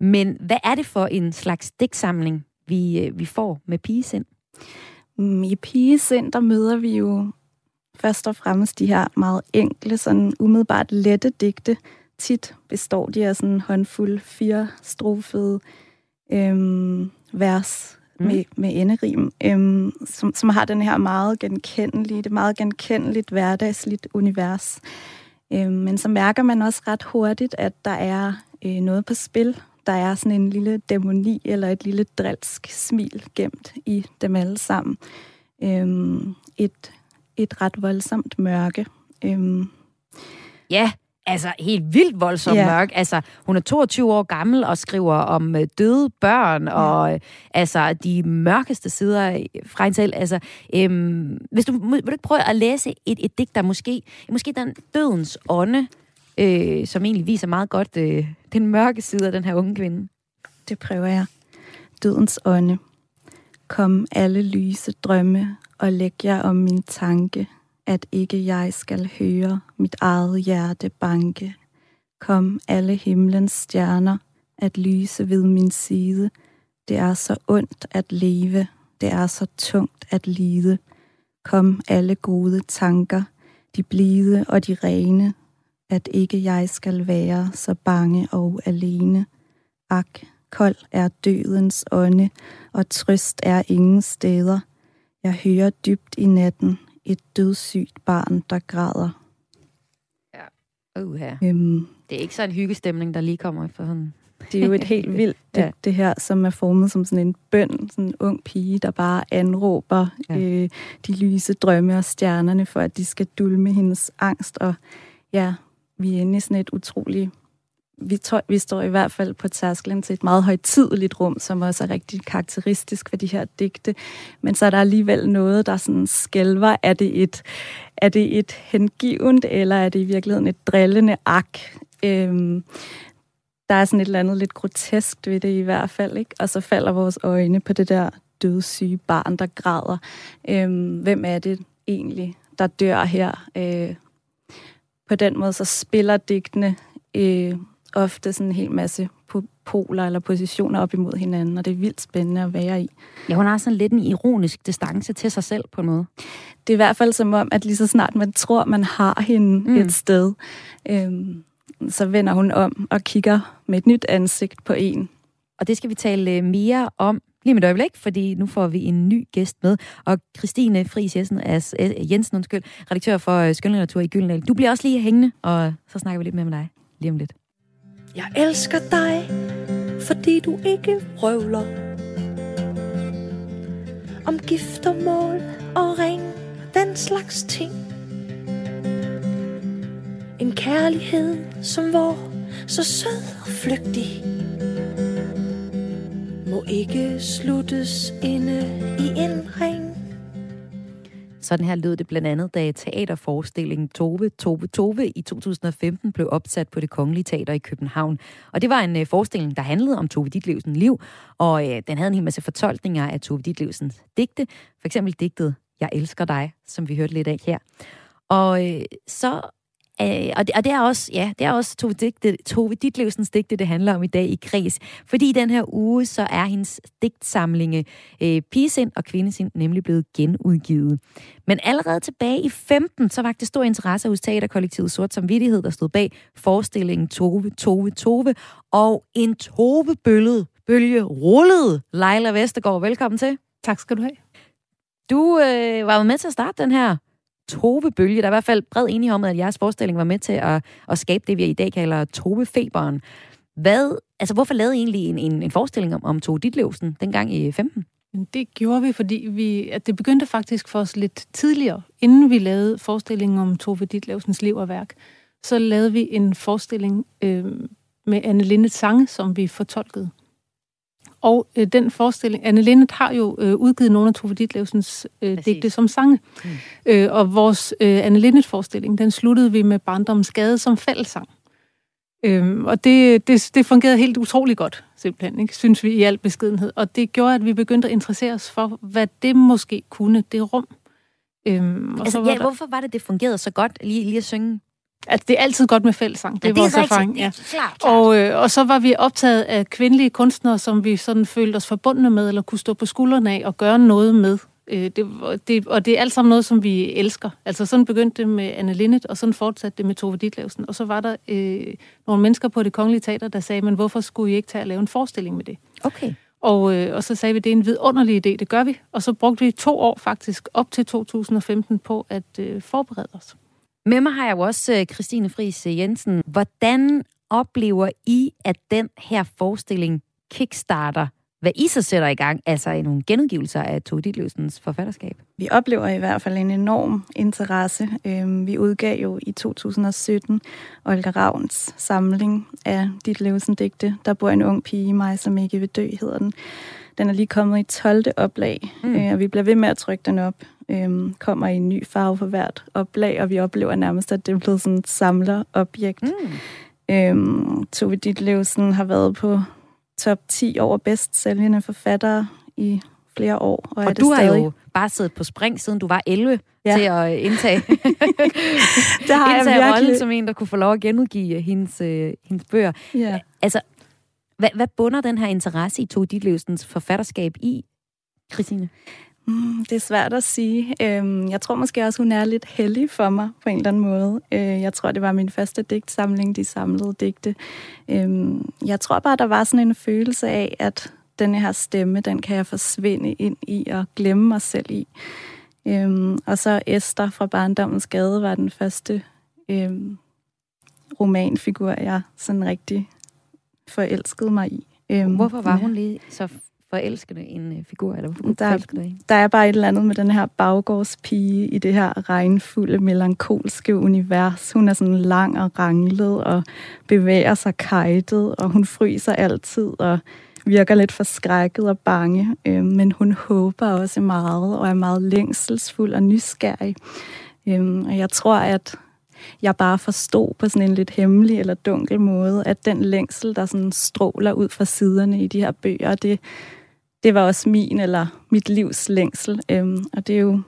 Men hvad er det for en slags digtsamling, vi, øh, vi får med Pigesind? Mm, I Pigesind, der møder vi jo først og fremmest de her meget enkle, sådan umiddelbart lette digte, tit består de af sådan en håndfuld fire strofede øhm, vers mm. med, med enderim, øhm, som, som har den her meget genkendelige, det meget genkendeligt hverdagsligt univers. Øhm, men så mærker man også ret hurtigt, at der er øh, noget på spil. Der er sådan en lille dæmoni eller et lille drilsk smil gemt i dem alle sammen. Øhm, et, et ret voldsomt mørke. Øhm, Ja, altså helt vildt voldsomt Ja. mørk. Altså, hun er 22 år gammel og skriver om øh, døde børn og øh, altså de mørkeste sider fra hende selv. Altså, øhm, hvis du, vil du ikke prøve at læse et, et digt, der måske, måske den dødens ånde, øh, som egentlig viser meget godt øh, den mørke side af den her unge kvinde. Det prøver jeg. Dødens ånde. Kom alle lyse drømme og læg jer om min tanke, at ikke jeg skal høre mit eget hjerte banke. Kom alle himlens stjerner at lyse ved min side. Det er så ondt at leve, det er så tungt at lide. Kom alle gode tanker, de blide og de rene, at ikke jeg skal være så bange og alene. Ak, kold er dødens ånde, og trøst er ingen steder. Jeg hører dybt i natten et dødssygt barn, der græder. Uh, her. Øhm, Det er ikke så en hyggestemning, der lige kommer for sådan... det er jo et helt vildt, *laughs* det, Ja. det her, som er formet som sådan en bøn, sådan en ung pige, der bare anråber ja. øh, de lyse drømme og stjernerne, for at de skal dulme hendes angst. Og ja, vi er inde i sådan et utroligt... Vi, tror, vi står i hvert fald på tærsklen til et meget højtideligt rum, som også er rigtig karakteristisk for de her digte. Men så er der alligevel noget, der sådan skælver. Er det et, er det et hengivent, eller er det i virkeligheden et drillende ak? Øhm, der er sådan et eller andet lidt groteskt ved det i hvert fald, ikke? Og så falder vores øjne på det der dødssyge barn, der græder. Øhm, hvem er det egentlig, der dør her? Øh, på den måde så spiller digtene øh, ofte sådan en hel masse po- poler eller positioner op imod hinanden, og det er vildt spændende at være i. Ja, hun har sådan lidt en ironisk distance til sig selv på en måde. Det er i hvert fald som om, at lige så snart man tror, man har hende mm. et sted, øhm, så vender hun om og kigger med et nyt ansigt på en. Og det skal vi tale øh, mere om lige med et øjeblik, fordi nu får vi en ny gæst med. Og Christine Friis Jensen, as, eh, Jensen undskyld, redaktør for øh, Skønlitteratur i Gyldendal. Du bliver også lige hængende, og så snakker vi lidt mere med dig lige om lidt. Jeg elsker dig, fordi du ikke røvler Om giftermål og ring, den slags ting. En kærlighed som vor, så sød og flygtig Må ikke sluttes inde i en ring. Sådan her lød det blandt andet, da teaterforestillingen Tove, Tove, Tove i 2015 blev opsat på det Kongelige Teater i København. Og det var en øh, forestilling, der handlede om Tove Ditlevsens liv, og øh, den havde en hel masse fortolkninger af Tove Ditlevsens digte. For eksempel digtet Jeg elsker dig, som vi hørte lidt af her. Og øh, så Øh, og, det, og det er også, ja, det er også Tove, digte, Tove Ditlevsens digte, det handler om i dag i Kris. Fordi den her uge, så er hendes digtsamlinge øh, Pigesind og Kvindesind nemlig blevet genudgivet. Men allerede tilbage i 15, så var det stor interesse hos teaterkollektivet Sort Samvittighed, der stod bag forestillingen Tove, Tove, Tove. Og en Tove-bølge bølge rullede. Leila Vestergaard, velkommen til. Tak skal du have. Du øh, var med til at starte den her Tove-bølge. Der er i hvert fald bred enighed om, at jeres forestilling var med til at, at skabe det, vi i dag kalder Tove-feberen. Hvad, altså, hvorfor lavede I egentlig en, en, en forestilling om, om Tove Ditlevsen dengang i 15? Det gjorde vi, fordi vi, at det begyndte faktisk for os lidt tidligere. Inden vi lavede forestillingen om Tove Ditlevsens liv og værk, så lavede vi en forestilling øh, med Anne Lindet sange, som vi fortolkede. Og øh, den forestilling, Anne Lindet har jo øh, udgivet nogle af Tove Ditlevsens øh, digte som sange. Mm. Øh, og vores øh, Anne Lindet forestilling, den sluttede vi med Barndommens Skade som fællesang. Øhm, og det, det, det fungerede helt utrolig godt, simpelthen, ikke? synes vi i al beskedenhed. Og det gjorde, at vi begyndte at interessere os for, hvad det måske kunne, det rum. Øhm, og altså, så var ja, der... hvorfor var det, det fungerede så godt lige, lige at synge at det er altid godt med fællesang. Det er ja, vores erfaring. Ja. Klar, klar. Og, øh, og så var vi optaget af kvindelige kunstnere, som vi sådan følte os forbundne med, eller kunne stå på skuldrene af og gøre noget med. Øh, det, det, og det er alt sammen noget, som vi elsker. Altså sådan begyndte det med Anne Linnet, og sådan fortsatte det med Tove Ditlevsen. Og så var der øh, nogle mennesker på det kongelige teater, der sagde, men hvorfor skulle I ikke tage og lave en forestilling med det? Okay. Og, øh, og så sagde vi, det er en vidunderlig idé, det gør vi. Og så brugte vi to år faktisk, op til 2015, på at øh, forberede os. Med mig har jeg jo også øh, Christine Friis øh, Jensen. Hvordan oplever I, at den her forestilling kickstarter hvad I så sætter i gang, altså i nogle genudgivelser af Tove Ditlevsens forfatterskab? Vi oplever i hvert fald en enorm interesse. Øhm, vi udgav jo i 2017 Olga Ravns samling af Ditlevsen digte. Der bor en ung pige i mig, som ikke vil dø, hedder den. Den er lige kommet i 12. oplag, mm. Øh, og vi bliver ved med at trykke den op. Øhm, kommer i en ny farve for hvert oplag, og vi oplever nærmest, at det er blevet sådan et samlerobjekt. Mm. Øhm, Tove Ditlevsen har været på top 10 over bedst sælgende forfattere i flere år. Og, og er det du stadig. har jo bare siddet på spring, siden du var 11, ja. til at indtage, *laughs* det har indtage jeg rollen som en, der kunne få lov at genudgive hendes, øh, hendes bøger. Ja. Altså, hvad, hvad bunder den her interesse i Tove Ditlevsens forfatterskab i, Christine? Mm, det er svært at sige. Øhm, jeg tror måske også, hun er lidt heldig for mig på en eller anden måde. Øh, jeg tror, det var min første digtsamling, de samlede digte. Øhm, jeg tror bare, der var sådan en følelse af, at den her stemme, den kan jeg forsvinde ind i og glemme mig selv i. Øhm, og så Esther fra Barndommens Gade var den første øhm, romanfigur, jeg sådan rigtig forelskede mig i. Øhm, Hvorfor var hun lige så forelskende en øh, figur? Eller hvorfor der, der er bare et eller andet med den her baggårdspige i det her regnfulde, melankolske univers. Hun er sådan lang og ranglet og bevæger sig kajtet, og hun fryser altid og virker lidt forskrækket og bange. Øh, men hun håber også meget og er meget længselsfuld og nysgerrig. Øh, og jeg tror, at jeg bare forstod på sådan en lidt hemmelig eller dunkel måde, at den længsel, der sådan stråler ud fra siderne i de her bøger, det, det var også min eller mit livs længsel. Øhm, og det er jo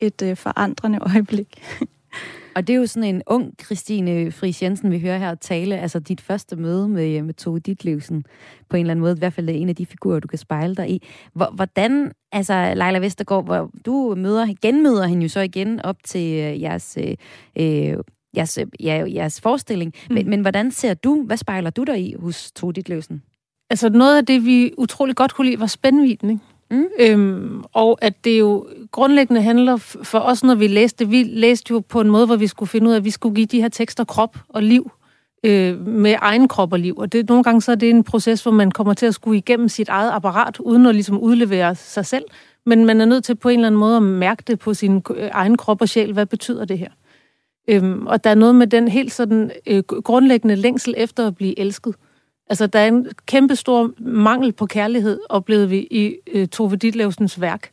et øh, forandrende øjeblik. *laughs* og det er jo sådan en ung Christine Friis Jensen, vi hører her tale. Altså dit første møde med, øh, med Tove Ditlevsen på en eller anden måde. I hvert fald en af de figurer, du kan spejle dig i. Hvordan, altså Leila Vestergaard, hvor du møder, genmøder hende jo så igen op til øh, jeres... Øh, øh jeres, ja, jeres forestilling. Mm. Men, men hvordan ser du, hvad spejler du dig i hos Tove Ditlevsen? Altså noget af det, vi utrolig godt kunne lide, var spændvidden, ikke? Mm. Øhm, og at det jo grundlæggende handler for os, når vi læste vi læste jo på en måde, hvor vi skulle finde ud af, at vi skulle give de her tekster krop og liv øh, med egen krop og liv. Og det, nogle gange så er det en proces, hvor man kommer til at skulle igennem sit eget apparat, uden at ligesom udlevere sig selv. Men man er nødt til på en eller anden måde at mærke det på sin øh, egen krop og sjæl. Hvad betyder det her? Øhm, og der er noget med den helt sådan øh, grundlæggende længsel efter at blive elsket. Altså, der er en kæmpe stor mangel på kærlighed, oplevede vi i øh, Tove Ditlevsens værk.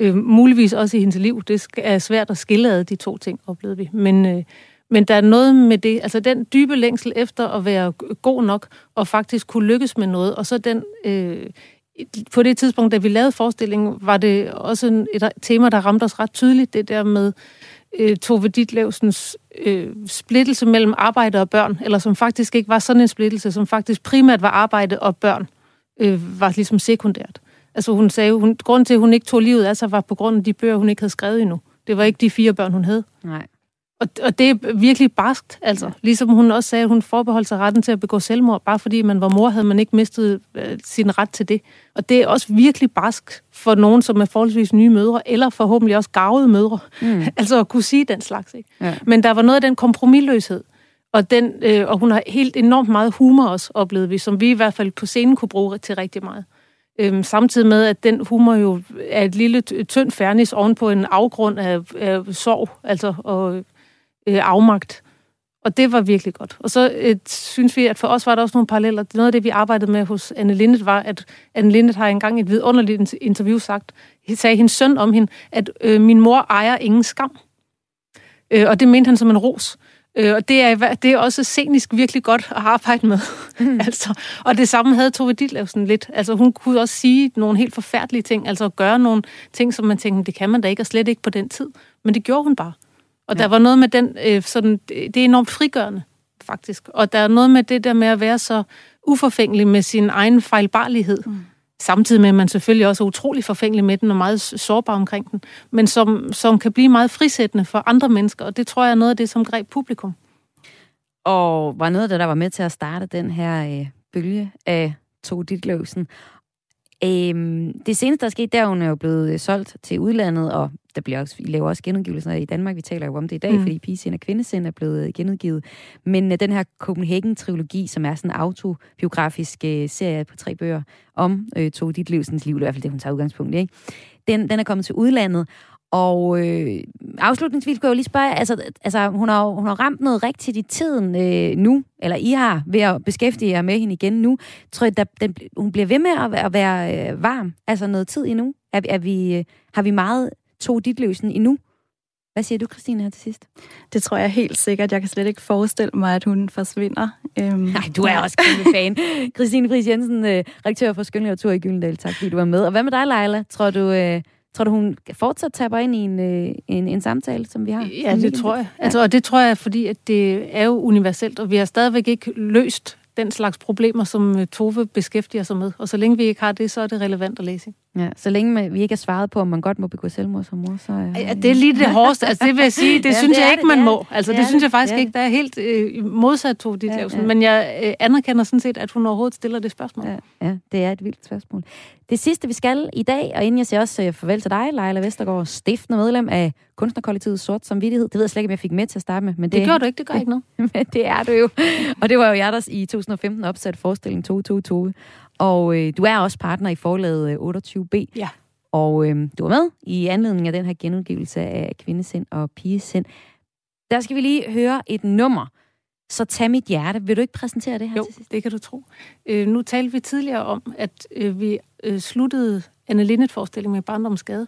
Øh, muligvis også i hendes liv. Det er svært at skille ad de to ting, oplevede vi. Men, øh, men der er noget med det, altså den dybe længsel efter at være god nok, og faktisk kunne lykkes med noget, og så den... Øh, på det tidspunkt, da vi lavede forestillingen, var det også et tema, der ramte os ret tydeligt, det der med øh, Øh, Tove Ditlevsens øh, splittelse mellem arbejde og børn, eller som faktisk ikke var sådan en splittelse, som faktisk primært var arbejde og børn, øh, var ligesom sekundært. Altså hun sagde, hun, grunden til, at hun ikke tog livet af sig, var på grund af de bøger, hun ikke havde skrevet endnu. Det var ikke de fire børn, hun havde. Nej. Og, og det er virkelig barskt, altså. Ligesom hun også sagde, at hun forbeholdt sig retten til at begå selvmord, bare fordi man var mor, havde man ikke mistet øh, sin ret til det. Og det er også virkelig barsk for nogen, som er forholdsvis nye mødre, eller forhåbentlig også gavede mødre. Mm. *laughs* altså at kunne sige den slags, ikke? Ja. Men der var noget af den kompromilløshed, og, den, øh, og hun har helt enormt meget humor også, oplevet vi, som vi i hvert fald på scenen kunne bruge til rigtig meget. Øhm, samtidig med, at den humor jo er et lille tyndt fernis ovenpå en afgrund af, af sorg, altså og øh, afmagt. Og det var virkelig godt. Og så øh, synes vi, at for os var der også nogle paralleller. Noget af det, vi arbejdede med hos Anne Lindet, var, at Anne Lindet har engang i et vidunderligt interview sagt, sagde hendes søn om hende, at øh, min mor ejer ingen skam. Øh, og det mente han som en ros. Øh, og det er, det er også scenisk virkelig godt at arbejde med. Mm. *laughs* altså, og det samme havde Tove Ditlevsen lidt. Altså, hun kunne også sige nogle helt forfærdelige ting, altså gøre nogle ting, som man tænkte, det kan man da ikke, og slet ikke på den tid. Men det gjorde hun bare. Og ja. der var noget med den, øh, sådan, det er enormt frigørende, faktisk. Og der er noget med det der med at være så uforfængelig med sin egen fejlbarlighed. Mm. Samtidig med, at man selvfølgelig også er utrolig forfængelig med den og meget sårbar omkring den. Men som, som kan blive meget frisættende for andre mennesker. Og det tror jeg er noget af det, som greb publikum. Og var noget af det, der var med til at starte den her øh, bølge af Tove Ditlevsen. Øhm, det seneste, der er sket, der er hun er jo blevet øh, solgt til udlandet, og der bliver også, vi laver også genudgivelser i Danmark. Vi taler jo om det i dag, mm. fordi Pigesind og Kvindesind er blevet øh, genudgivet. Men uh, den her Copenhagen-trilogi, som er sådan en autobiografisk uh, serie på tre bøger om uh, Tove Ditlevsens liv, det er i hvert fald det, hun tager udgangspunkt i, ikke? Den, den er kommet til udlandet, og øh, afslutningsvis kan jeg jo lige spørge, altså, altså hun, har, hun har ramt noget rigtigt i tiden øh, nu, eller I har ved at beskæftige jer med hende igen nu. Tror jeg, der, den, hun bliver ved med at, at være øh, varm, altså noget tid endnu? Er, er vi, øh, har vi meget to dit løsen endnu? Hvad siger du, Christine, her til sidst? Det tror jeg helt sikkert. Jeg kan slet ikke forestille mig, at hun forsvinder. Øhm, *laughs* Nej, du er også kæmpe fan. *laughs* Christine Friis Jensen, øh, redaktør for Skønlitteratur i Gyldendal. Tak, fordi du var med. Og hvad med dig, Leila? Tror du, øh, Tror du, hun fortsat taber ind i en, øh, en, en samtale, som vi har? Ja, det tror jeg. Altså, og det tror jeg, fordi at det er jo universelt, og vi har stadigvæk ikke løst den slags problemer, som øh, Tove beskæftiger sig med. Og så længe vi ikke har det, så er det relevant at læse. Ja, så længe vi ikke har svaret på, om man godt må begå selvmord som mor, så... Er... Ja, det er lige det hårdeste. Altså, det vil jeg sige, det ja, synes det jeg ikke, det, man det må. Altså, det, det synes jeg faktisk det. ikke. Der er helt øh, modsat Tove Ditlevsen. Ja, ja. Men jeg øh, anerkender sådan set, at hun overhovedet stiller det spørgsmål. Ja, ja, det er et vildt spørgsmål. Det sidste, vi skal i dag, og inden jeg siger også øh, farvel til dig, Leila Vestergaard, stiftende medlem af kunstnerkollektivet Sort Samvittighed. Det ved jeg slet ikke, om jeg fik med til at starte med. Men det, det gør du ikke, det gør ikke noget. *laughs* men det er du jo. Og det var jo jeg, der i 2015 opsat forestillingen 222. Og øh, du er også partner i forlaget 28B. Ja. Og øh, du var med i anledning af den her genudgivelse af Kvindesind og Pigesind. Der skal vi lige høre et nummer. Så tag mit hjerte. Vil du ikke præsentere det her jo, til sidst? det kan du tro. Øh, nu talte vi tidligere om, at øh, vi øh, sluttede Anne Linnet-forestillingen med Barndomsgade.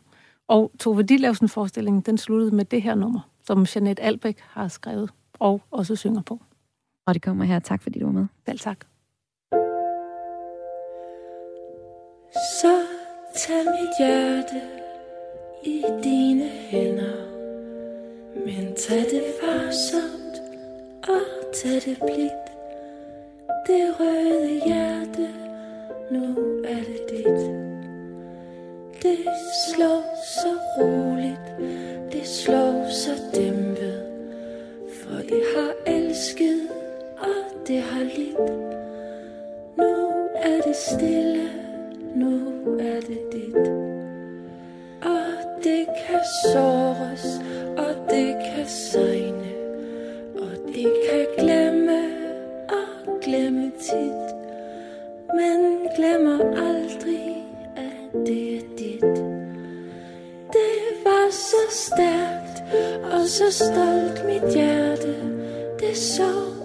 Og Tove Ditlevsen-forestillingen, den sluttede med det her nummer, som Jeanette Albæk har skrevet og også synger på. Og det kommer her. Tak fordi du var med. Selv tak. Så tag mit hjerte i dine hænder Men tag det varsomt og tag det blidt. Det røde hjerte, nu er det dit. Det slår så roligt, det slår så dæmpet For det har elsket, og det har lidt. Nu er det stille nu er det dit. Og det kan såres, og det kan sejne, og det kan glemme og glemme tit. Men glemmer aldrig, at det er dit. Det var så stærkt og så stolt mit hjerte, det så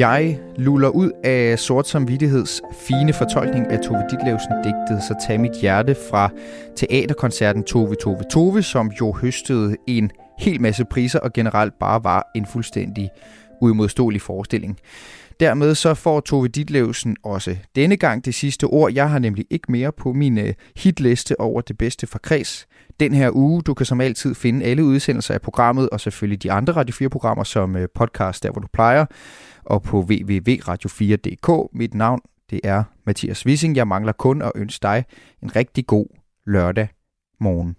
Jeg luller ud af sort samvittigheds fine fortolkning af Tove Ditlevsen digtet Så tag mit hjerte fra teaterkoncerten Tove Tove Tove, som jo høstede en hel masse priser og generelt bare var en fuldstændig uimodståelig forestilling. Dermed så får Tove Ditlevsen også denne gang det sidste ord. Jeg har nemlig ikke mere på min øh, hitliste over det bedste fra kreds. Den her uge, du kan som altid finde alle udsendelser af programmet, og selvfølgelig de andre Radio 4-programmer som øh, podcast, der hvor du plejer, og på www.radio4.dk. Mit navn, det er Mathias Wissing. Jeg mangler kun at ønske dig en rigtig god lørdag morgen.